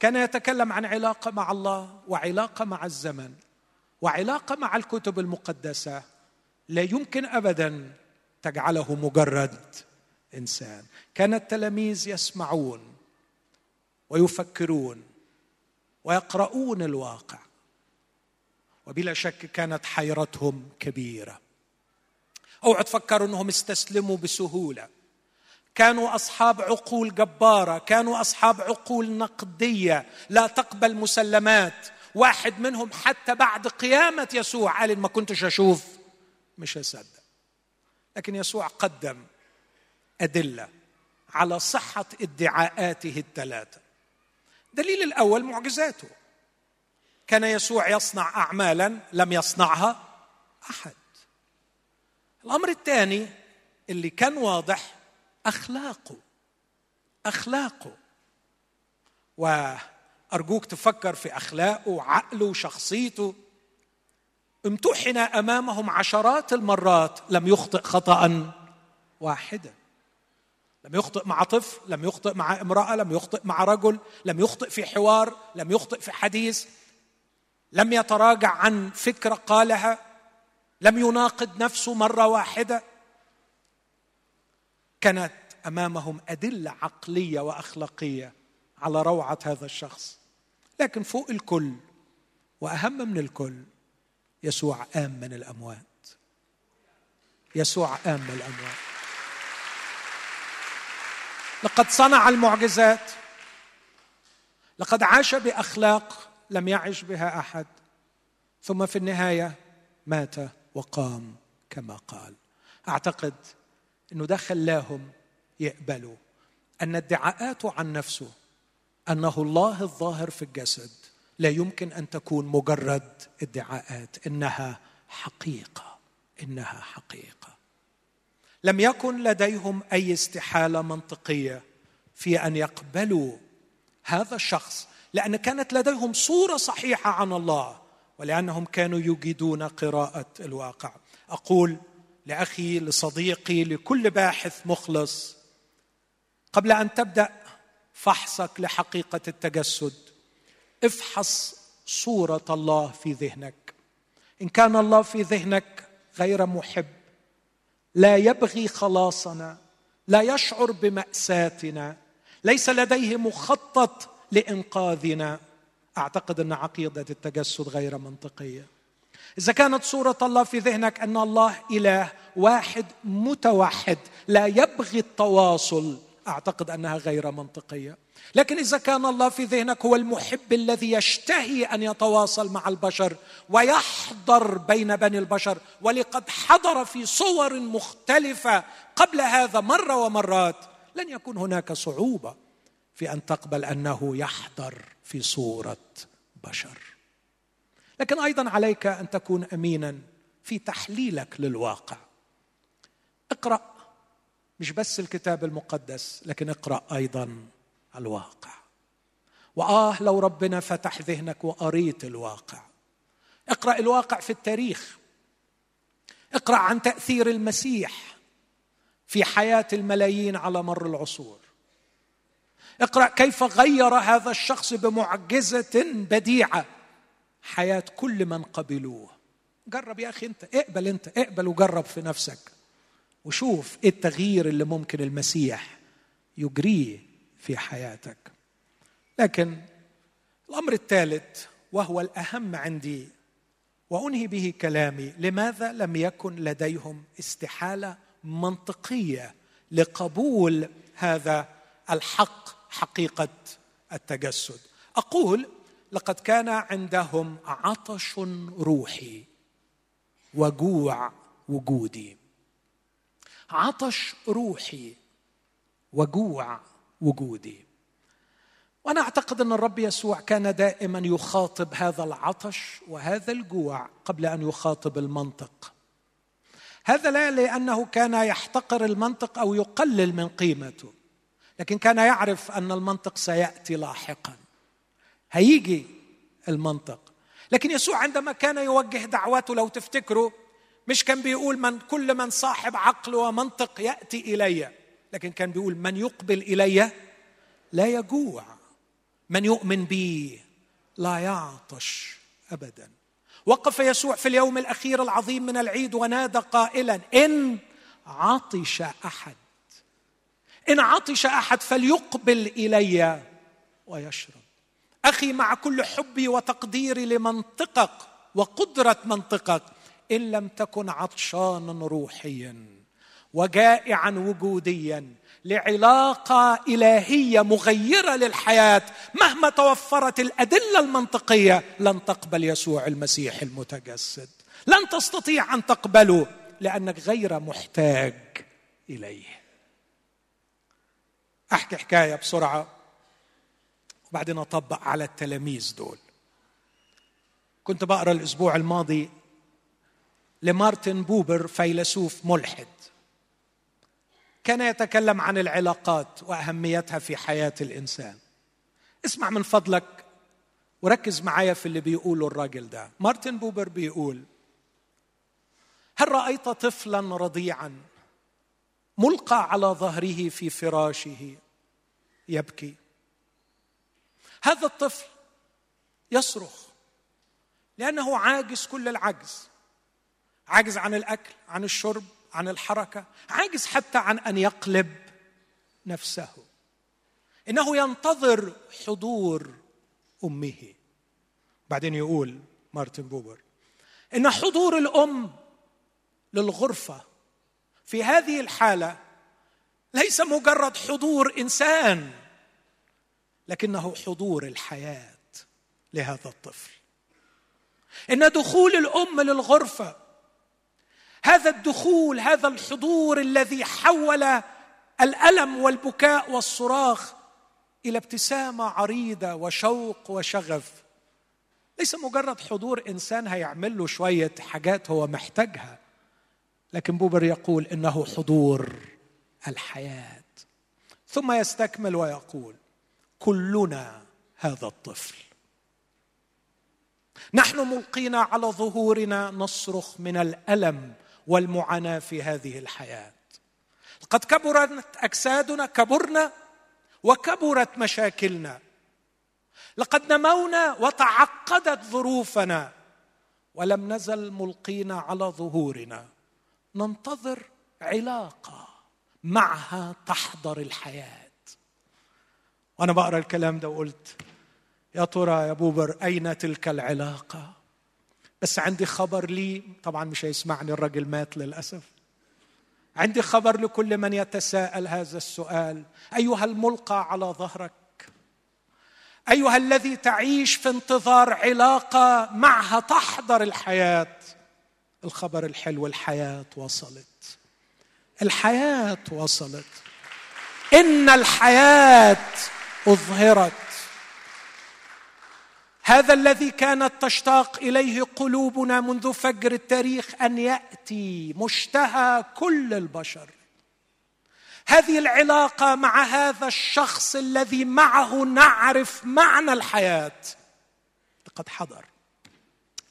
S1: كان يتكلم عن علاقة مع الله وعلاقة مع الزمن وعلاقة مع الكتب المقدسة. لا يمكن ابدا تجعله مجرد انسان كان التلاميذ يسمعون ويفكرون ويقرؤون الواقع. وبلا شك كانت حيرتهم كبيرة. اوعوا تفكروا إنهم استسلموا بسهولة. كانوا أصحاب عقول جبارة. كانوا أصحاب عقول نقدية. لا تقبل مسلمات. واحد منهم حتى بعد قيامة يسوع. قال ما كنتش أشوف مش هصدق لكن يسوع قدم أدلة على صحة ادعاءاته الثلاثة. الدليل الأول معجزاته. كان يسوع يصنع اعمالا لم يصنعها أحد. الأمر الثاني اللي كان واضح أخلاقه. أخلاقه. وأرجوك تفكر في أخلاقه وعقله وشخصيته. امتحن أمامهم عشرات المرات لم يخطئ خطا واحدا. لم يخطئ مع طفل لم يخطئ مع امرأة لم يخطئ مع رجل لم يخطئ في حوار لم يخطئ في حديث لم يتراجع عن فكرة قالها لم يناقض نفسه مرة واحدة. كانت أمامهم أدلة عقلية وأخلاقية على روعة هذا الشخص. لكن فوق الكل وأهم من الكل يسوع قام من الأموات. يسوع قام من الأموات. لقد صنع المعجزات. لقد عاش بأخلاق لم يعش بها أحد. ثم في النهاية مات وقام كما قال. أعتقد إنه ده خلاهم يقبلوا أن ادعاءاته عن نفسه أنه الله الظاهر في الجسد لا يمكن أن تكون مجرد ادعاءات إنها حقيقة إنها حقيقة. لم يكن لديهم أي استحالة منطقية في أن يقبلوا هذا الشخص لأن كانت لديهم صورة صحيحة عن الله ولأنهم كانوا يجيدون قراءة الواقع. أقول لأخي لصديقي لكل باحث مخلص قبل أن تبدأ فحصك لحقيقة التجسد افحص صورة الله في ذهنك. إن كان الله في ذهنك غير محب لا يبغي خلاصنا لا يشعر بمأساتنا ليس لديه مخطط لإنقاذنا. أعتقد أن عقيدة التجسد غير منطقية. إذا كانت صورة الله في ذهنك أن الله إله واحد متوحد لا يبغي التواصل أعتقد أنها غير منطقية. لكن إذا كان الله في ذهنك هو المحب الذي يشتهي أن يتواصل مع البشر ويحضر بين بني البشر ولقد حضر في صور مختلفة قبل هذا مرة ومرات لن يكون هناك صعوبة في أن تقبل أنه يحضر في صورة بشر. لكن أيضا عليك أن تكون امينا في تحليلك للواقع. اقرأ مش بس الكتاب المقدس لكن اقرأ أيضا الواقع. وآه لو ربنا فتح ذهنك وقريت الواقع. اقرأ الواقع في التاريخ. اقرأ عن تأثير المسيح في حياة الملايين على مر العصور. اقرأ كيف غير هذا الشخص بمعجزة بديعة حياة كل من قبلوه. جرب يا أخي أنت اقبل أنت اقبل وجرب في نفسك. وشوف إيه التغيير اللي ممكن المسيح يجريه في حياتك. لكن الأمر الثالث وهو الأهم عندي وأنهي به كلامي لماذا لم يكن لديهم استحالة منطقية لقبول هذا الحق حقيقة التجسد؟ أقول لقد كان عندهم عطش روحي وجوع وجودي. عطش روحي وجوع وجودي. وأنا أعتقد أن الرب يسوع كان دائما يخاطب هذا العطش وهذا الجوع قبل أن يخاطب المنطق. هذا لا لأنه كان يحتقر المنطق أو يقلل من قيمته لكن كان يعرف أن المنطق سيأتي لاحقا. هيجي المنطق. لكن يسوع عندما كان يوجه دعوته لو تفتكروا مش كان بيقول من كل من صاحب عقل ومنطق يأتي إلي لكن كان بيقول من يقبل إلي لا يجوع من يؤمن بي لا يعطش ابدا. وقف يسوع في اليوم الأخير العظيم من العيد ونادى قائلا إن عطش أحد إن عطش أحد فليقبل إلي ويشرب. أخي مع كل حبي وتقديري لمنطقك وقدرة منطقك إن لم تكن عطشانا روحيا وجائعا وجوديا لعلاقة إلهية مغيرة للحياة مهما توفرت الأدلة المنطقية لن تقبل يسوع المسيح المتجسد. لن تستطيع أن تقبله لأنك غير محتاج إليه. أحكي حكاية بسرعة وبعدين أطبق على التلاميذ دول. كنت بقرأ الأسبوع الماضي لمارتن بوبر فيلسوف ملحد. كان يتكلم عن العلاقات وأهميتها في حياة الإنسان. اسمع من فضلك وركز معايا في اللي بيقوله الراجل ده. مارتن بوبر بيقول هل رأيت طفلا رضيعا ملقى على ظهره في فراشه يبكي؟ هذا الطفل يصرخ لأنه عاجز كل العجز. عاجز عن الأكل عن الشرب عن الحركة عاجز حتى عن أن يقلب نفسه. إنه ينتظر حضور أمه. بعدين يقول مارتن بوبر إن حضور الأم للغرفة في هذه الحالة ليس مجرد حضور إنسان لكنه حضور الحياة لهذا الطفل. إن دخول الأم للغرفة هذا الدخول هذا الحضور الذي حول الألم والبكاء والصراخ إلى ابتسامة عريضة وشوق وشغف. ليس مجرد حضور إنسان هيعمل له شوية حاجات هو محتاجها لكن بوبر يقول إنه حضور الحياة. ثم يستكمل ويقول كلنا هذا الطفل. نحن ملقين على ظهورنا نصرخ من الألم والمعاناة في هذه الحياة. قد كبرت أجسادنا كبرنا وكبرت مشاكلنا. لقد نمونا وتعقدت ظروفنا. ولم نزل ملقين على ظهورنا. ننتظر علاقة معها تحضر الحياة. وأنا بقرأ الكلام ده وقلت يا ترى يا بوبر أين تلك العلاقة؟ بس عندي خبر لي طبعا مش هيسمعني الرجل مات للأسف. عندي خبر لكل من يتساءل هذا السؤال. أيها الملقى على ظهرك. أيها الذي تعيش في انتظار علاقة معها تحضر الحياة. الخبر الحلو الحياة وصلت. الحياة وصلت. إن الحياة أظهرت. هذا الذي كانت تشتاق إليه قلوبنا منذ فجر التاريخ أن يأتي مشتهى كل البشر. هذه العلاقة مع هذا الشخص الذي معه نعرف معنى الحياة. لقد حضر.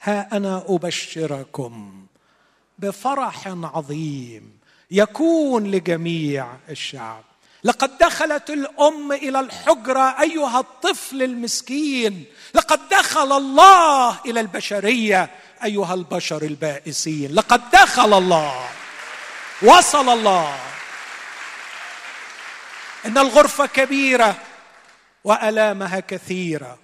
S1: ها أنا أبشركم بفرح عظيم يكون لجميع الشعب. لقد دخلت الأم إلى الحجرة أيها الطفل المسكين. لقد دخل الله إلى البشرية أيها البشر البائسين. لقد دخل الله. وصل الله. إن الغرفة كبيرة وألامها كثيرة.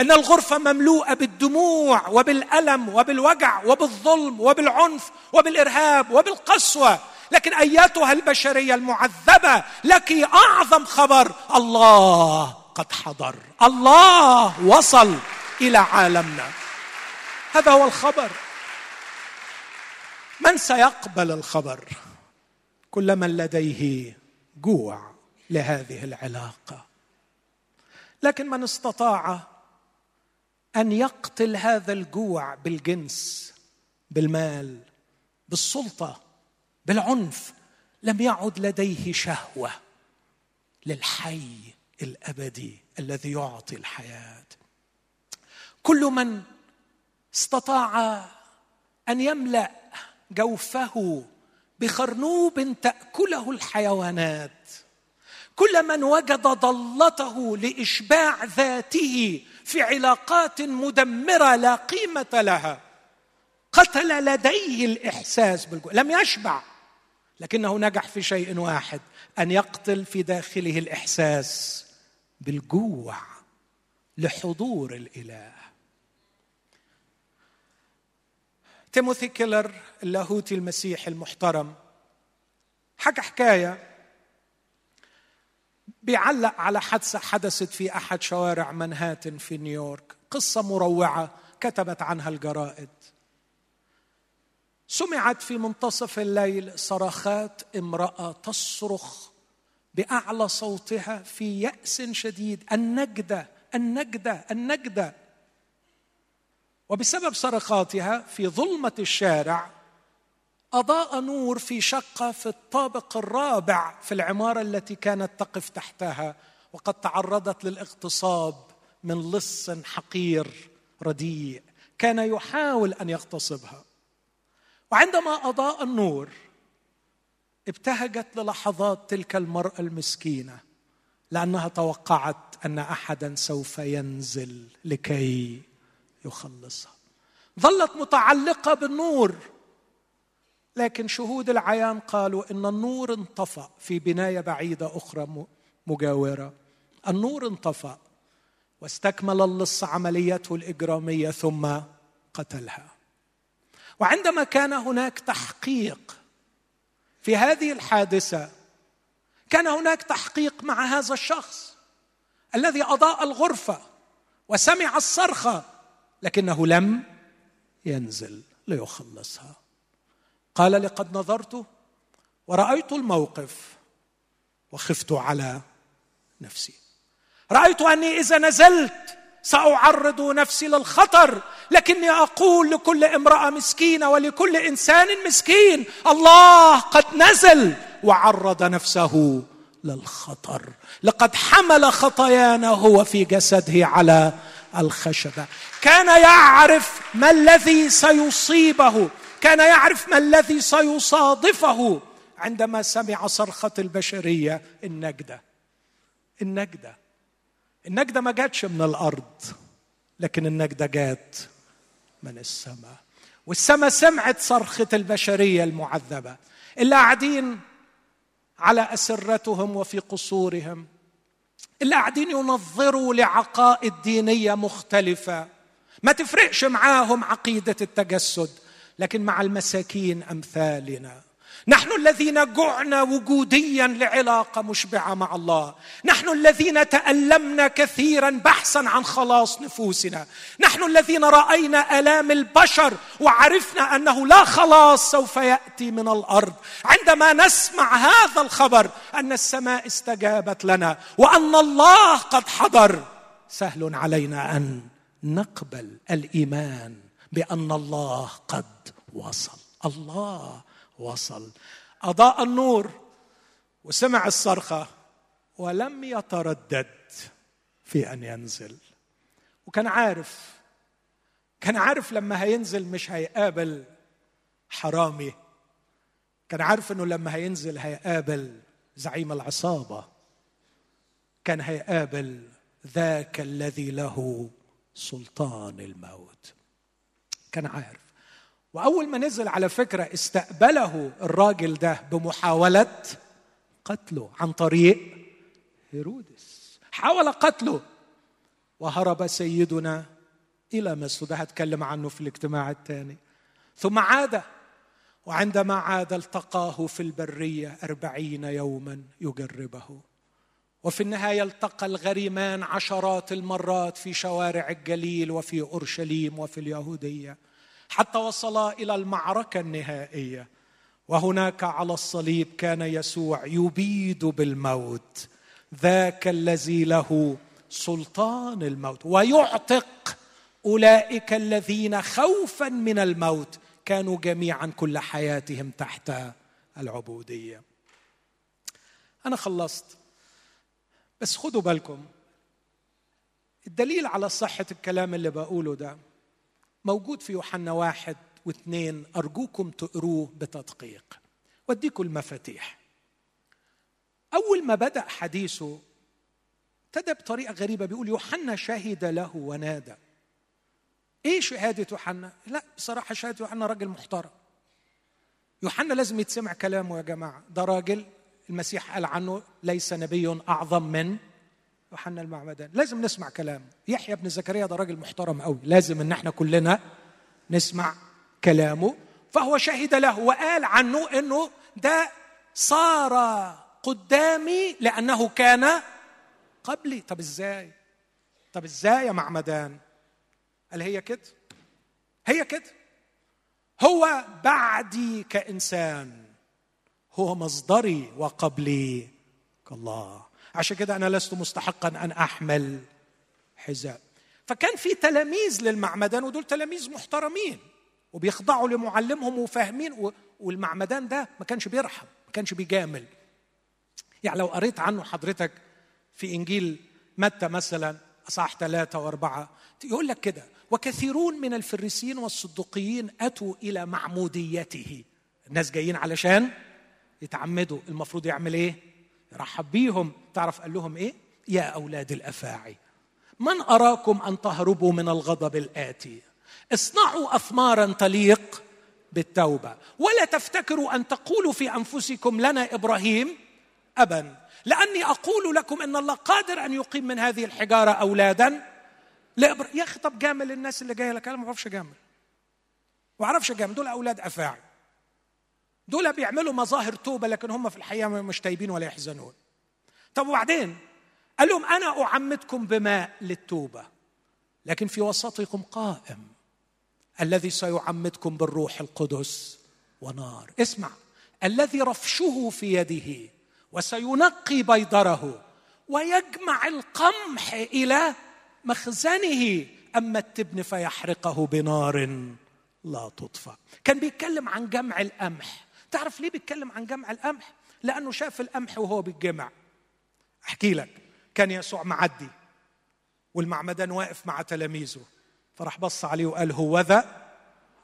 S1: إن الغرفة مملوءة بالدموع وبالألم وبالوجع وبالظلم وبالعنف وبالإرهاب وبالقسوة. لكن أياتها البشرية المعذبة لك أعظم خبر. الله قد حضر. الله وصل إلى عالمنا. هذا هو الخبر. من سيقبل الخبر؟ كل من لديه جوع لهذه العلاقة. لكن من استطاع أن يقتل هذا الجوع بالجنس بالمال بالسلطة بالعنف لم يعد لديه شهوة للحي الأبدي الذي يعطي الحياة. كل من استطاع أن يملأ جوفه بخرنوب تأكله الحيوانات. كل من وجد ضلته لإشباع ذاته في علاقات مدمرة لا قيمة لها قتل لديه الإحساس بالجوع. لم يشبع. لكنه نجح في شيء واحد أن يقتل في داخله الإحساس بالجوع لحضور الإله. تيموثي كيلر اللاهوتي المسيحي المحترم حكى حكاية بيعلق على حادثه حدثت في أحد شوارع منهاتن في نيويورك. قصة مروعة كتبت عنها الجرائد. سمعت في منتصف الليل صرخات امرأة تصرخ بأعلى صوتها في يأس شديد النجدة النجدة النجدة. وبسبب صرخاتها في ظلمة الشارع أضاء نور في شقة في الطابق الرابع في العمارة التي كانت تقف تحتها وقد تعرضت للاغتصاب من لص حقير رديء كان يحاول أن يغتصبها. وعندما أضاء النور ابتهجت للحظات تلك المرأة المسكينة لأنها توقعت أن احدا سوف ينزل لكي يخلصها. ظلت متعلقة بالنور لكن شهود العيان قالوا إن النور انطفأ في بناية بعيدة أخرى مجاورة. النور انطفأ واستكمل اللص عمليته الإجرامية ثم قتلها. وعندما كان هناك تحقيق في هذه الحادثة كان هناك تحقيق مع هذا الشخص الذي أضاء الغرفة وسمع الصرخه لكنه لم ينزل ليخلصها. قال لقد نظرت ورأيت الموقف وخفت على نفسي. رأيت أني إذا نزلت سأعرض نفسي للخطر لكني أقول لكل امرأة مسكينة ولكل إنسان مسكين الله قد نزل وعرض نفسه للخطر. لقد حمل خطايانا هو في جسده على الخشبة. كان يعرف ما الذي سيصيبه كان يعرف ما الذي سيصادفه. عندما سمع صرخة البشرية النجدة النجدة. النجدة ما جاتش من الأرض لكن النجدة جات من السماء. والسماء سمعت صرخة البشرية المعذبة اللي قاعدين على أسرتهم وفي قصورهم اللي قاعدين ينظروا لعقائد دينية مختلفة. ما تفرقش معاهم عقيدة التجسد لكن مع المساكين أمثالنا. نحن الذين جعنا وجوديا لعلاقة مشبعة مع الله. نحن الذين تألمنا كثيرا بحثا عن خلاص نفوسنا. نحن الذين رأينا آلام البشر وعرفنا أنه لا خلاص سوف يأتي من الأرض. عندما نسمع هذا الخبر أن السماء استجابت لنا وأن الله قد حضر سهل علينا أن نقبل الإيمان بأن الله قد وصل. الله وصل. أضاء النور وسمع الصرخة ولم يتردد في أن ينزل. وكان عارف كان عارف لما هينزل مش هيقابل حرامي. كان عارف إنه لما هينزل هيقابل زعيم العصابة. كان هيقابل ذاك الذي له سلطان الموت. كان عارف. وأول ما نزل على فكرة استقبله الراجل ده بمحاولة قتله عن طريق هيرودس. حاول قتله. وهرب سيدنا إلى مصر. ده هتكلم عنه في الاجتماع الثاني. ثم عاد. وعندما عاد التقاه في البرية أربعين يوما يجربه. وفي النهاية التقى الغريمان عشرات المرات في شوارع الجليل وفي أورشليم وفي اليهودية. حتى وصلا إلى المعركة النهائية. وهناك على الصليب كان يسوع يبيد بالموت. ذاك الذي له سلطان الموت. ويعتق أولئك الذين خوفا من الموت كانوا جميعا كل حياتهم تحت العبودية. أنا خلصت. بس خدوا بالكم. الدليل على صحة الكلام اللي بقوله ده موجود في يوحنا واحد واثنين أرجوكم تقروه بتدقيق. واديكم المفاتيح. أول ما بدأ حديثه ابتدى بطريقة غريبة بيقول يوحنا شهد له ونادى. إيه شهادة يوحنا؟ لا بصراحة شهادة يوحنا راجل محترم. يوحنا لازم يتسمع كلامه يا جماعة. ده راجل المسيح قال عنه ليس نبي أعظم من يوحنا المعمدان. لازم نسمع كلامه يحيى بن زكريا ده راجل محترم قوي. لازم إن إحنا كلنا نسمع كلامه. فهو شهد له وقال عنه إنه ده صار قدامي لأنه كان قبلي. طب إزاي؟ طب إزاي يا معمدان؟ قال هي كده. هي كده. هو بعدي كإنسان. هو مصدري وقبلي كالله. عشان كده أنا لست مستحقا أن أحمل حذاء. فكان في تلاميذ للمعمدان ودول تلاميذ محترمين وبيخضعوا لمعلمهم وفاهمين والمعمدان ده ما كانش بيرحم ما كانش بيجامل. يعني لو قريت عنه حضرتك في إنجيل متى مثلا أصحاح ثلاثة وأربعة يقول لك كده وكثيرون من الفريسيين والصدقيين أتوا إلى معموديته. الناس جايين علشان يتعمدوا. المفروض يعمل إيه؟ يرحب بيهم تعرف قال لهم إيه؟ يا أولاد الأفاعي من أراكم أن تهربوا من الغضب الآتي؟ اصنعوا أثمارا تليق بالتوبة ولا تفتكروا أن تقولوا في أنفسكم لنا إبراهيم أبا؟ لأني أقول لكم أن الله قادر أن يقيم من هذه الحجارة أولادا لإبر... يا أخي طب جامل الناس اللي جاية لك أنا ما بعرفش جامل ما بعرفش جامل دول أولاد أفاعي. دول بيعملوا مظاهر توبة لكن هم في الحقيقة مش تايبين ولا يحزنون. طب وبعدين؟ قال لهم أنا أعمدكم بماء للتوبة لكن في وسطكم قائم الذي سيعمدكم بالروح القدس ونار. اسمع الذي رفشه في يده وسينقي بيضره ويجمع القمح إلى مخزنه أما التبن فيحرقه بنار لا تطفى. كان بيتكلم عن جمع القمح. تعرف ليه بيتكلم عن جمع القمح؟ لأنه شاف القمح وهو بيتجمع. أحكي لك كان يسوع معدي والمعمدان واقف مع تلاميذه. فراح بص عليه وقال هو ذا؟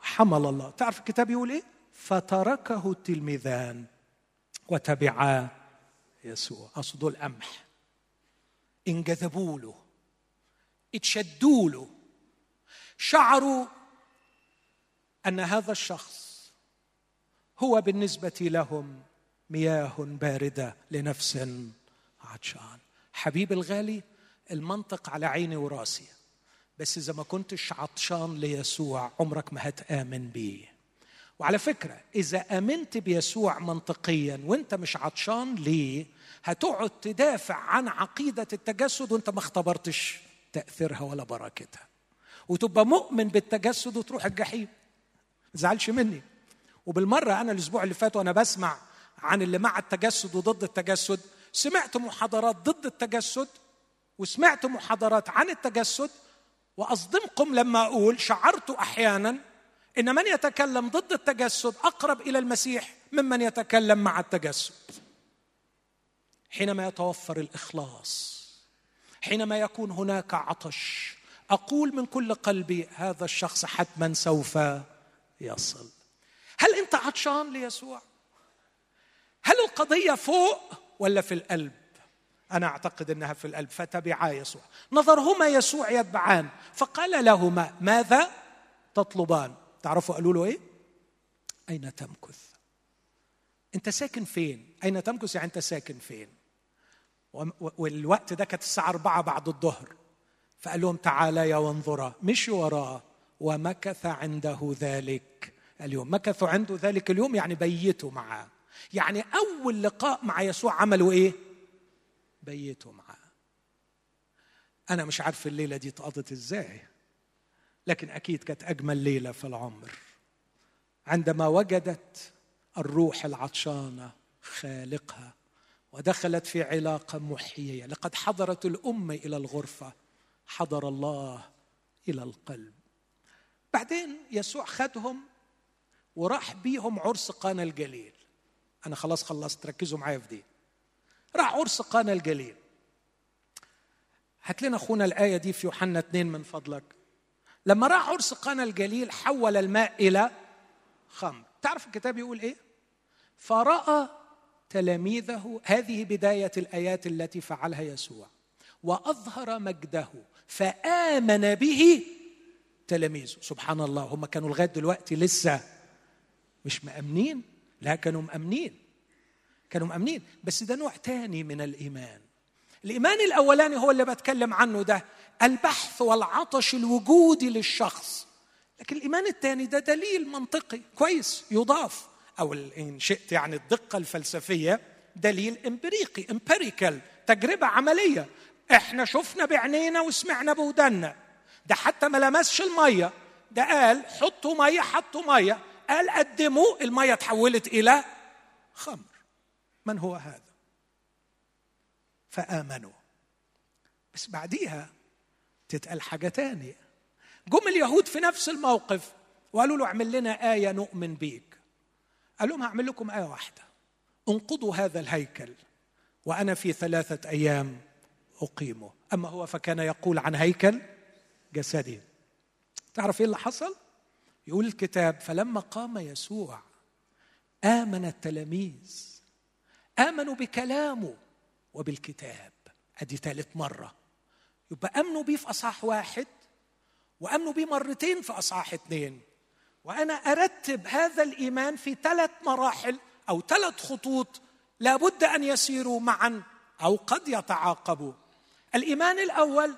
S1: حمل الله. تعرف الكتاب يقول إيه؟ فتركه التلميذان وتبعا يسوع. اصل القمح انجذبوا له. اتشدوا له. شعروا أن هذا الشخص هو بالنسبة لهم مياه باردة لنفس عطشان. حبيب الغالي المنطق على عيني وراسي. بس إذا ما كنتش عطشان ليسوع عمرك ما هتآمن بيه. وعلى فكرة إذا آمنت بيسوع منطقيا وأنت مش عطشان ليه هتقعد تدافع عن عقيدة التجسد وأنت ما اختبرتش تأثيرها ولا بركتها. وتبقى مؤمن بالتجسد وتروح الجحيم. ما تزعلش مني. وبالمرة أنا الأسبوع اللي فات وأنا بسمع عن اللي مع التجسد وضد التجسد سمعت محاضرات ضد التجسد وسمعت محاضرات عن التجسد وأصدمكم لما أقول شعرت أحيانا إن من يتكلم ضد التجسد أقرب إلى المسيح ممن يتكلم مع التجسد. حينما يتوفر الإخلاص حينما يكون هناك عطش أقول من كل قلبي هذا الشخص حتما سوف يصل. هل انت عطشان ليسوع؟ هل القضية فوق ولا في القلب؟ أنا أعتقد إنها في القلب فتبعا يسوع. نظرهما يسوع يتبعان فقال لهما ماذا تطلبان؟ تعرفوا قالوا له إيه؟ أين تمكث؟ أنت ساكن فين؟ أين تمكث؟ يعني أنت ساكن فين؟ والوقت ده كانت الساعة أربعة بعد الظهر. فقال لهم تعالى يا وانظرا مشوا وراه ومكث عنده ذلك. اليوم. مكثوا عنده ذلك اليوم يعني بيتوا معاه يعني أول لقاء مع يسوع عملوا إيه؟ بيتوا معاه أنا مش عارف الليلة دي اتقضت إزاي لكن أكيد كانت أجمل ليلة في العمر. عندما وجدت الروح العطشانة خالقها ودخلت في علاقة محيية لقد حضرت الأمة إلى الغرفة حضر الله إلى القلب. بعدين يسوع خدهم وراح بيهم عرس قانا الجليل أنا خلاص خلصت ركزوا معايا في دي. راح عرس قانا الجليل هات لنا أخونا الآية دي في يوحنا 2 من فضلك. لما راح عرس قانا الجليل حول الماء إلى خمر. تعرف الكتاب يقول إيه؟ فراى تلاميذه هذه بداية الآيات التي فعلها يسوع. وأظهر مجده فآمن به تلاميذه. سبحان الله هم كانوا لغاية دلوقتي لسه مش مأمنين؟ لا كانوا مأمنين. كانوا مأمنين. بس ده نوع تاني من الإيمان. الإيمان الأولاني هو اللي بتكلم عنه ده البحث والعطش الوجودي للشخص. لكن الإيمان الثاني ده دليل منطقي كويس يضاف. أو إن شئت يعني الدقة الفلسفية دليل إمبريقي امبيريكال تجربة عملية. إحنا شفنا بعينينا وسمعنا بودنا ده حتى ما لمسش المية. ده قال حطوا مية حطوا مية. قال قدموا المية تحولت إلى خمر. من هو هذا؟ فآمنوا. بس بعديها تتقال حاجة تانية. جم اليهود في نفس الموقف وقالوا له اعمل لنا آية نؤمن بيك. قال لهم هعمل لكم آية واحدة. انقضوا هذا الهيكل وأنا في ثلاثة أيام أقيمه. أما هو فكان يقول عن هيكل جسدي تعرف إيه اللي حصل؟ يقول الكتاب فلما قام يسوع آمن التلاميذ آمنوا بكلامه وبالكتاب. أدي ثالث مرة. يبقى آمنوا بيه في أصحاح واحد وآمنوا بيه مرتين في أصحاح اثنين وأنا أرتب هذا الإيمان في ثلاث مراحل أو ثلاث خطوط لابد أن يسيروا معا أو قد يتعاقبوا. الإيمان الأول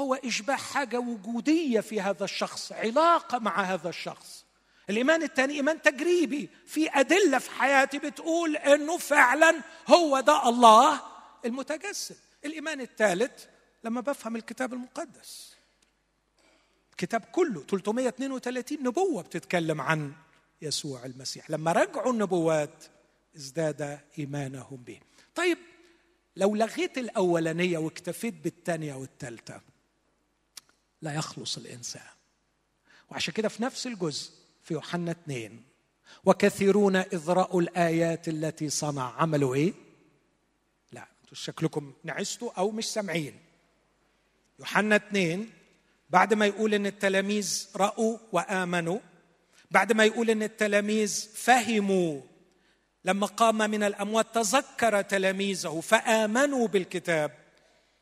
S1: هو إشباع حاجة وجودية في هذا الشخص علاقة مع هذا الشخص. الإيمان الثاني إيمان تجريبي. في أدلة في حياتي بتقول إنه فعلا هو ده الله المتجسد. الإيمان الثالث لما بفهم الكتاب المقدس. الكتاب كله 332 نبوة بتتكلم عن يسوع المسيح. لما رجعوا النبوات ازداد إيمانهم به. طيب لو لغيت الأولانية واكتفيت بالثانية والثالثة لا يخلص الإنسان وعشان كده في نفس الجزء في يوحنا اثنين وكثيرون إذ رأوا الآيات التي صنع عملوا إيه؟ لا أنتوا شكلكم نعستوا أو مش سامعين يوحنا اثنين بعد ما يقول إن التلاميذ رأوا وآمنوا بعد ما يقول إن التلاميذ فهموا لما قام من الأموات تذكر تلاميذه فآمنوا بالكتاب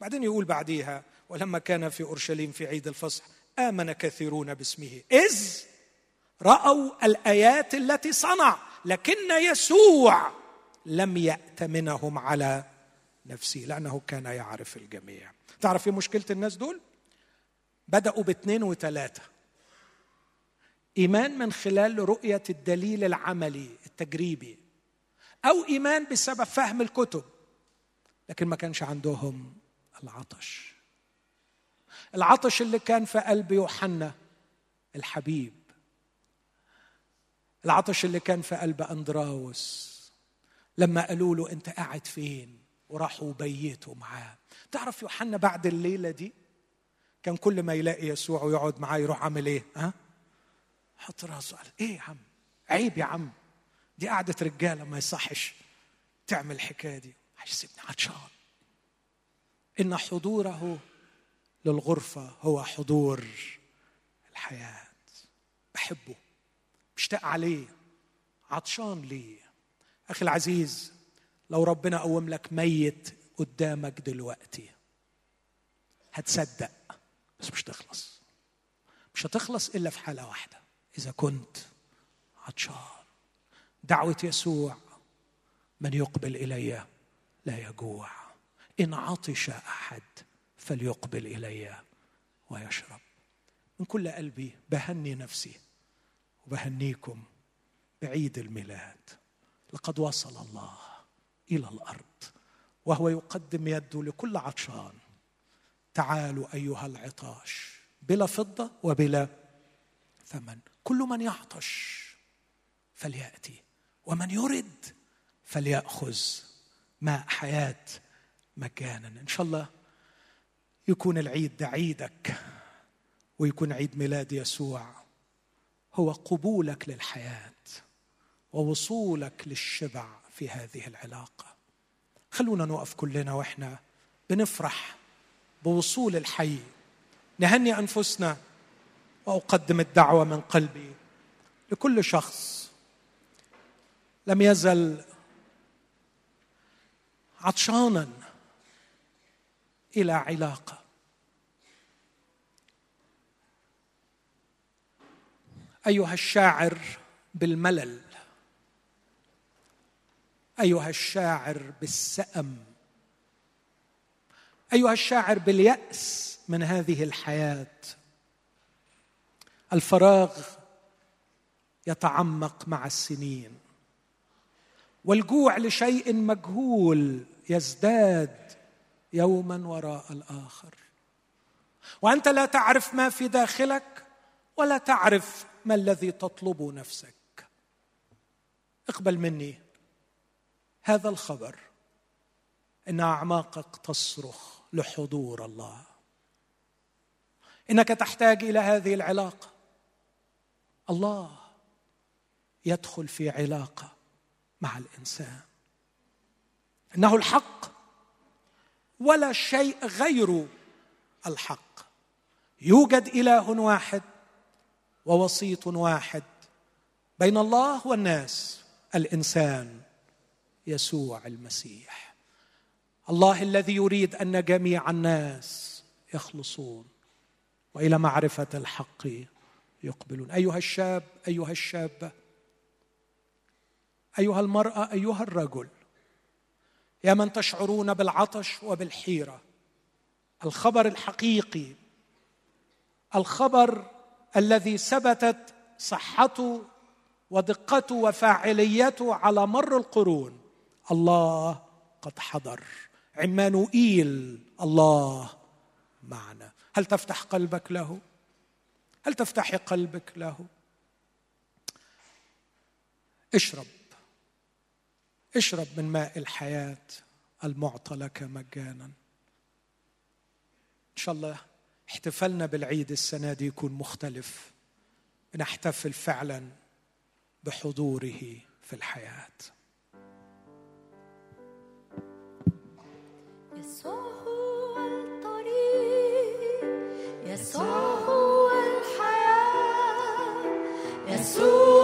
S1: بعدين يقول بعديها ولما كان في أورشليم في عيد الفصح آمن كثيرون باسمه. إذ رأوا الآيات التي صنع لكن يسوع لم يأتمنهم على نفسه لأنه كان يعرف الجميع. تعرف إيه مشكلة الناس دول؟ بدأوا باثنين وثلاثة. إيمان من خلال رؤية الدليل العملي التجريبي أو إيمان بسبب فهم الكتب لكن ما كانش عندهم العطش. العطش اللي كان في قلب يوحنا الحبيب. العطش اللي كان في قلب أندراوس لما قالوا له أنت قاعد فين؟ وراحوا بيتوا معاه. تعرف يوحنا بعد الليلة دي؟ كان كل ما يلاقي يسوع ويقعد معاه يروح عامل إيه؟ ها؟ حط راسه قال إيه يا عم؟ عيب يا عم. دي قعدة رجالة ما يصحش تعمل الحكاية دي. هيسيبني عطشان. إن حضوره للغرفة هو حضور الحياة. بحبه مشتاق عليه. عطشان ليه. أخي العزيز لو ربنا قوم لك ميت قدامك دلوقتي هتصدق. بس مش تخلص. مش هتخلص إلا في حالة واحدة. إذا كنت عطشان. دعوة يسوع من يقبل إلي لا يجوع. إن عطش أحد فليقبل إلي ويشرب. من كل قلبي بهني نفسي وبهنيكم بعيد الميلاد. لقد وصل الله إلى الأرض وهو يقدم يده لكل عطشان. تعالوا أيها العطاش بلا فضة وبلا ثمن. كل من يعطش فليأتي ومن يرد فليأخذ ماء حياة مجانا إن شاء الله يكون العيد ده عيدك ويكون عيد ميلاد يسوع هو قبولك للحياة ووصولك للشبع في هذه العلاقة. خلونا نقف كلنا وإحنا بنفرح بوصول الحي. نهني أنفسنا وأقدم الدعوة من قلبي لكل شخص لم يزل عطشانا إلى علاقة. أيها الشاعر بالملل. أيها الشاعر بالسأم. أيها الشاعر باليأس من هذه الحياة. الفراغ يتعمق مع السنين. والجوع لشيء مجهول يزداد يوما وراء الآخر. وأنت لا تعرف ما في داخلك ولا تعرف ما الذي تطلب نفسك. اقبل مني. هذا الخبر إن أعماقك تصرخ لحضور الله. إنك تحتاج إلى هذه العلاقة. الله يدخل في علاقة مع الإنسان. إنه الحق ولا شيء غير الحق. يوجد إله واحد ووسيط واحد. بين الله والناس الإنسان يسوع المسيح. الله الذي يريد أن جميع الناس يخلصون وإلى معرفة الحق يقبلون. أيها الشاب أيها الشابة أيها المرأة أيها الرجل يا من تشعرون بالعطش وبالحيرة. الخبر الحقيقي الخبر الذي ثبتت صحته ودقته وفاعليته على مر القرون. الله قد حضر. عمانوئيل الله معنا. هل تفتح قلبك له؟ هل تفتحي قلبك له؟ اشرب. اشرب من ماء الحياة المعطى لك مجانا. إن شاء الله احتفالنا بالعيد السنة دي يكون مختلف. نحتفل فعلا بحضوره في الحياة.
S2: يسوع هو الطريق. يسوع هو الحياة. يسوع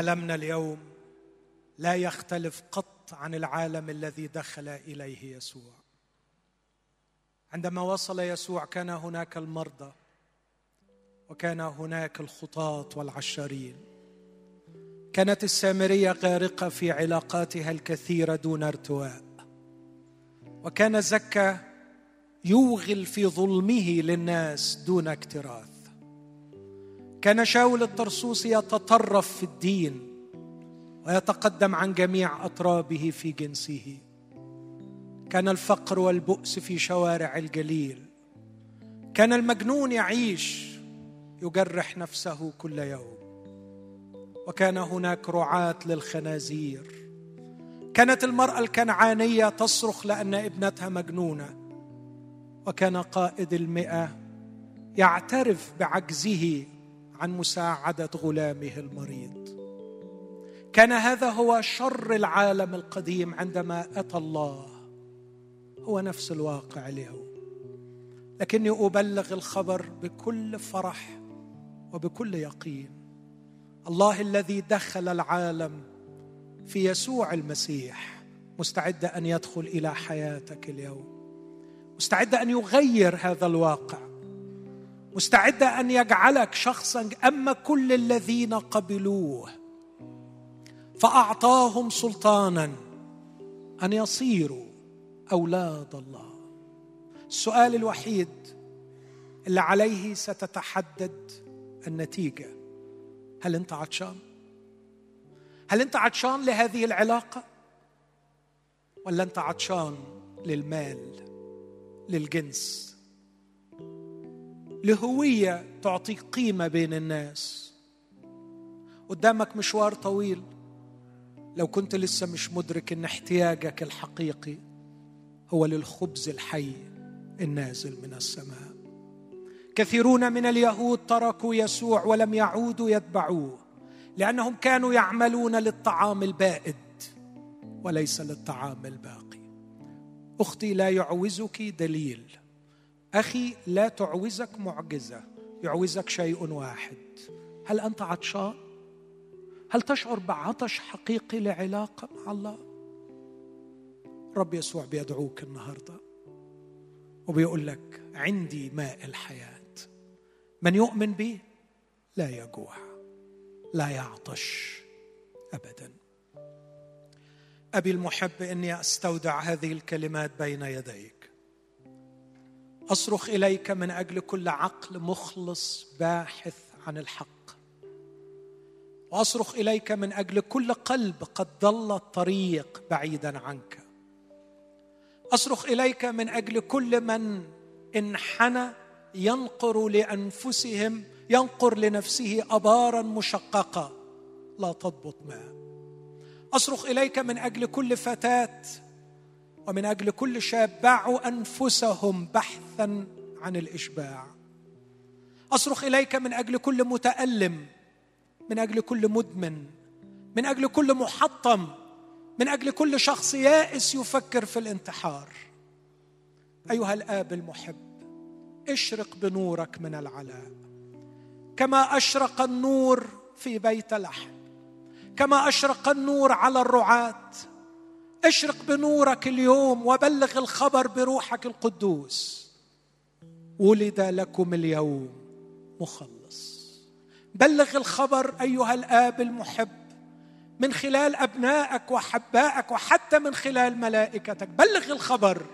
S1: عالمنا اليوم لا يختلف قط عن العالم الذي دخل إليه يسوع. عندما وصل يسوع كان هناك المرضى وكان هناك الخطاة والعشارين. كانت السامرية غارقة في علاقاتها الكثيرة دون ارتواء. وكان زكا يوغل في ظلمه للناس دون اكتراث. كان شاول الطرسوسي يتطرف في الدين ويتقدم عن جميع أطرابه في جنسه. كان الفقر والبؤس في شوارع الجليل. كان المجنون يعيش يجرح نفسه كل يوم. وكان هناك رعاة للخنازير. كانت المرأة الكنعانية تصرخ لأن ابنتها مجنونة. وكان قائد المئة يعترف بعجزه عن مساعدة غلامه المريض. كان هذا هو شر العالم القديم عندما أتى الله. هو نفس الواقع اليوم. لكني أبلغ الخبر بكل فرح وبكل يقين. الله الذي دخل العالم في يسوع المسيح. مستعد أن يدخل إلى حياتك اليوم. مستعد أن يغير هذا الواقع. مستعد أن يجعلك شخصا اما كل الذين قبلوه. فأعطاهم سلطانا أن يصيروا أولاد الله. السؤال الوحيد اللي عليه ستتحدد النتيجة. هل أنت عطشان؟ هل أنت عطشان لهذه العلاقة؟ ولا أنت عطشان للمال للجنس لهوية تعطيك قيمة بين الناس. قدامك مشوار طويل. لو كنت لسه مش مدرك إن احتياجك الحقيقي هو للخبز الحي النازل من السماء. كثيرون من اليهود تركوا يسوع ولم يعودوا يتبعوه لأنهم كانوا يعملون للطعام البائد وليس للطعام الباقي. أختي لا يعوزك دليل أخي لا تعوزك معجزة يعوزك شيء واحد. هل أنت عطشان؟ هل تشعر بعطش حقيقي لعلاقه مع الله؟ رب يسوع بيدعوك النهارده وبيقول لك عندي ماء الحياة. من يؤمن بي؟ لا يجوع لا يعطش ابدا. أبي المحب إني أستودع هذه الكلمات بين يديك. أصرخ إليك من أجل كل عقل مخلص باحث عن الحق. وأصرخ إليك من أجل كل قلب قد ضل الطريق بعيدا عنك. أصرخ إليك من أجل كل من انحنى ينقر لأنفسهم ينقر لنفسه ابارا مشققة لا تضبط ماء أصرخ إليك من أجل كل فتاة ومن أجل كل شاب باعوا أنفسهم بحثا عن الإشباع. أصرخ إليك من أجل كل متألم من أجل كل مدمن من أجل كل محطم من أجل كل شخص يائس يفكر في الانتحار. أيها الآب المحب اشرق بنورك من العلاء. كما أشرق النور في بيت لحم كما أشرق النور على الرعاة اشرق بنورك اليوم وبلغ الخبر بروحك القدوس. ولد لكم اليوم مخلص. بلغ الخبر أيها الآب المحب من خلال أبنائك وحبائك وحتى من خلال ملائكتك بلغ الخبر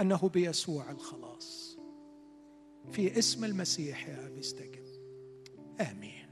S1: أنه بيسوع الخلاص. في اسم المسيح يا أبي استجب. آمين.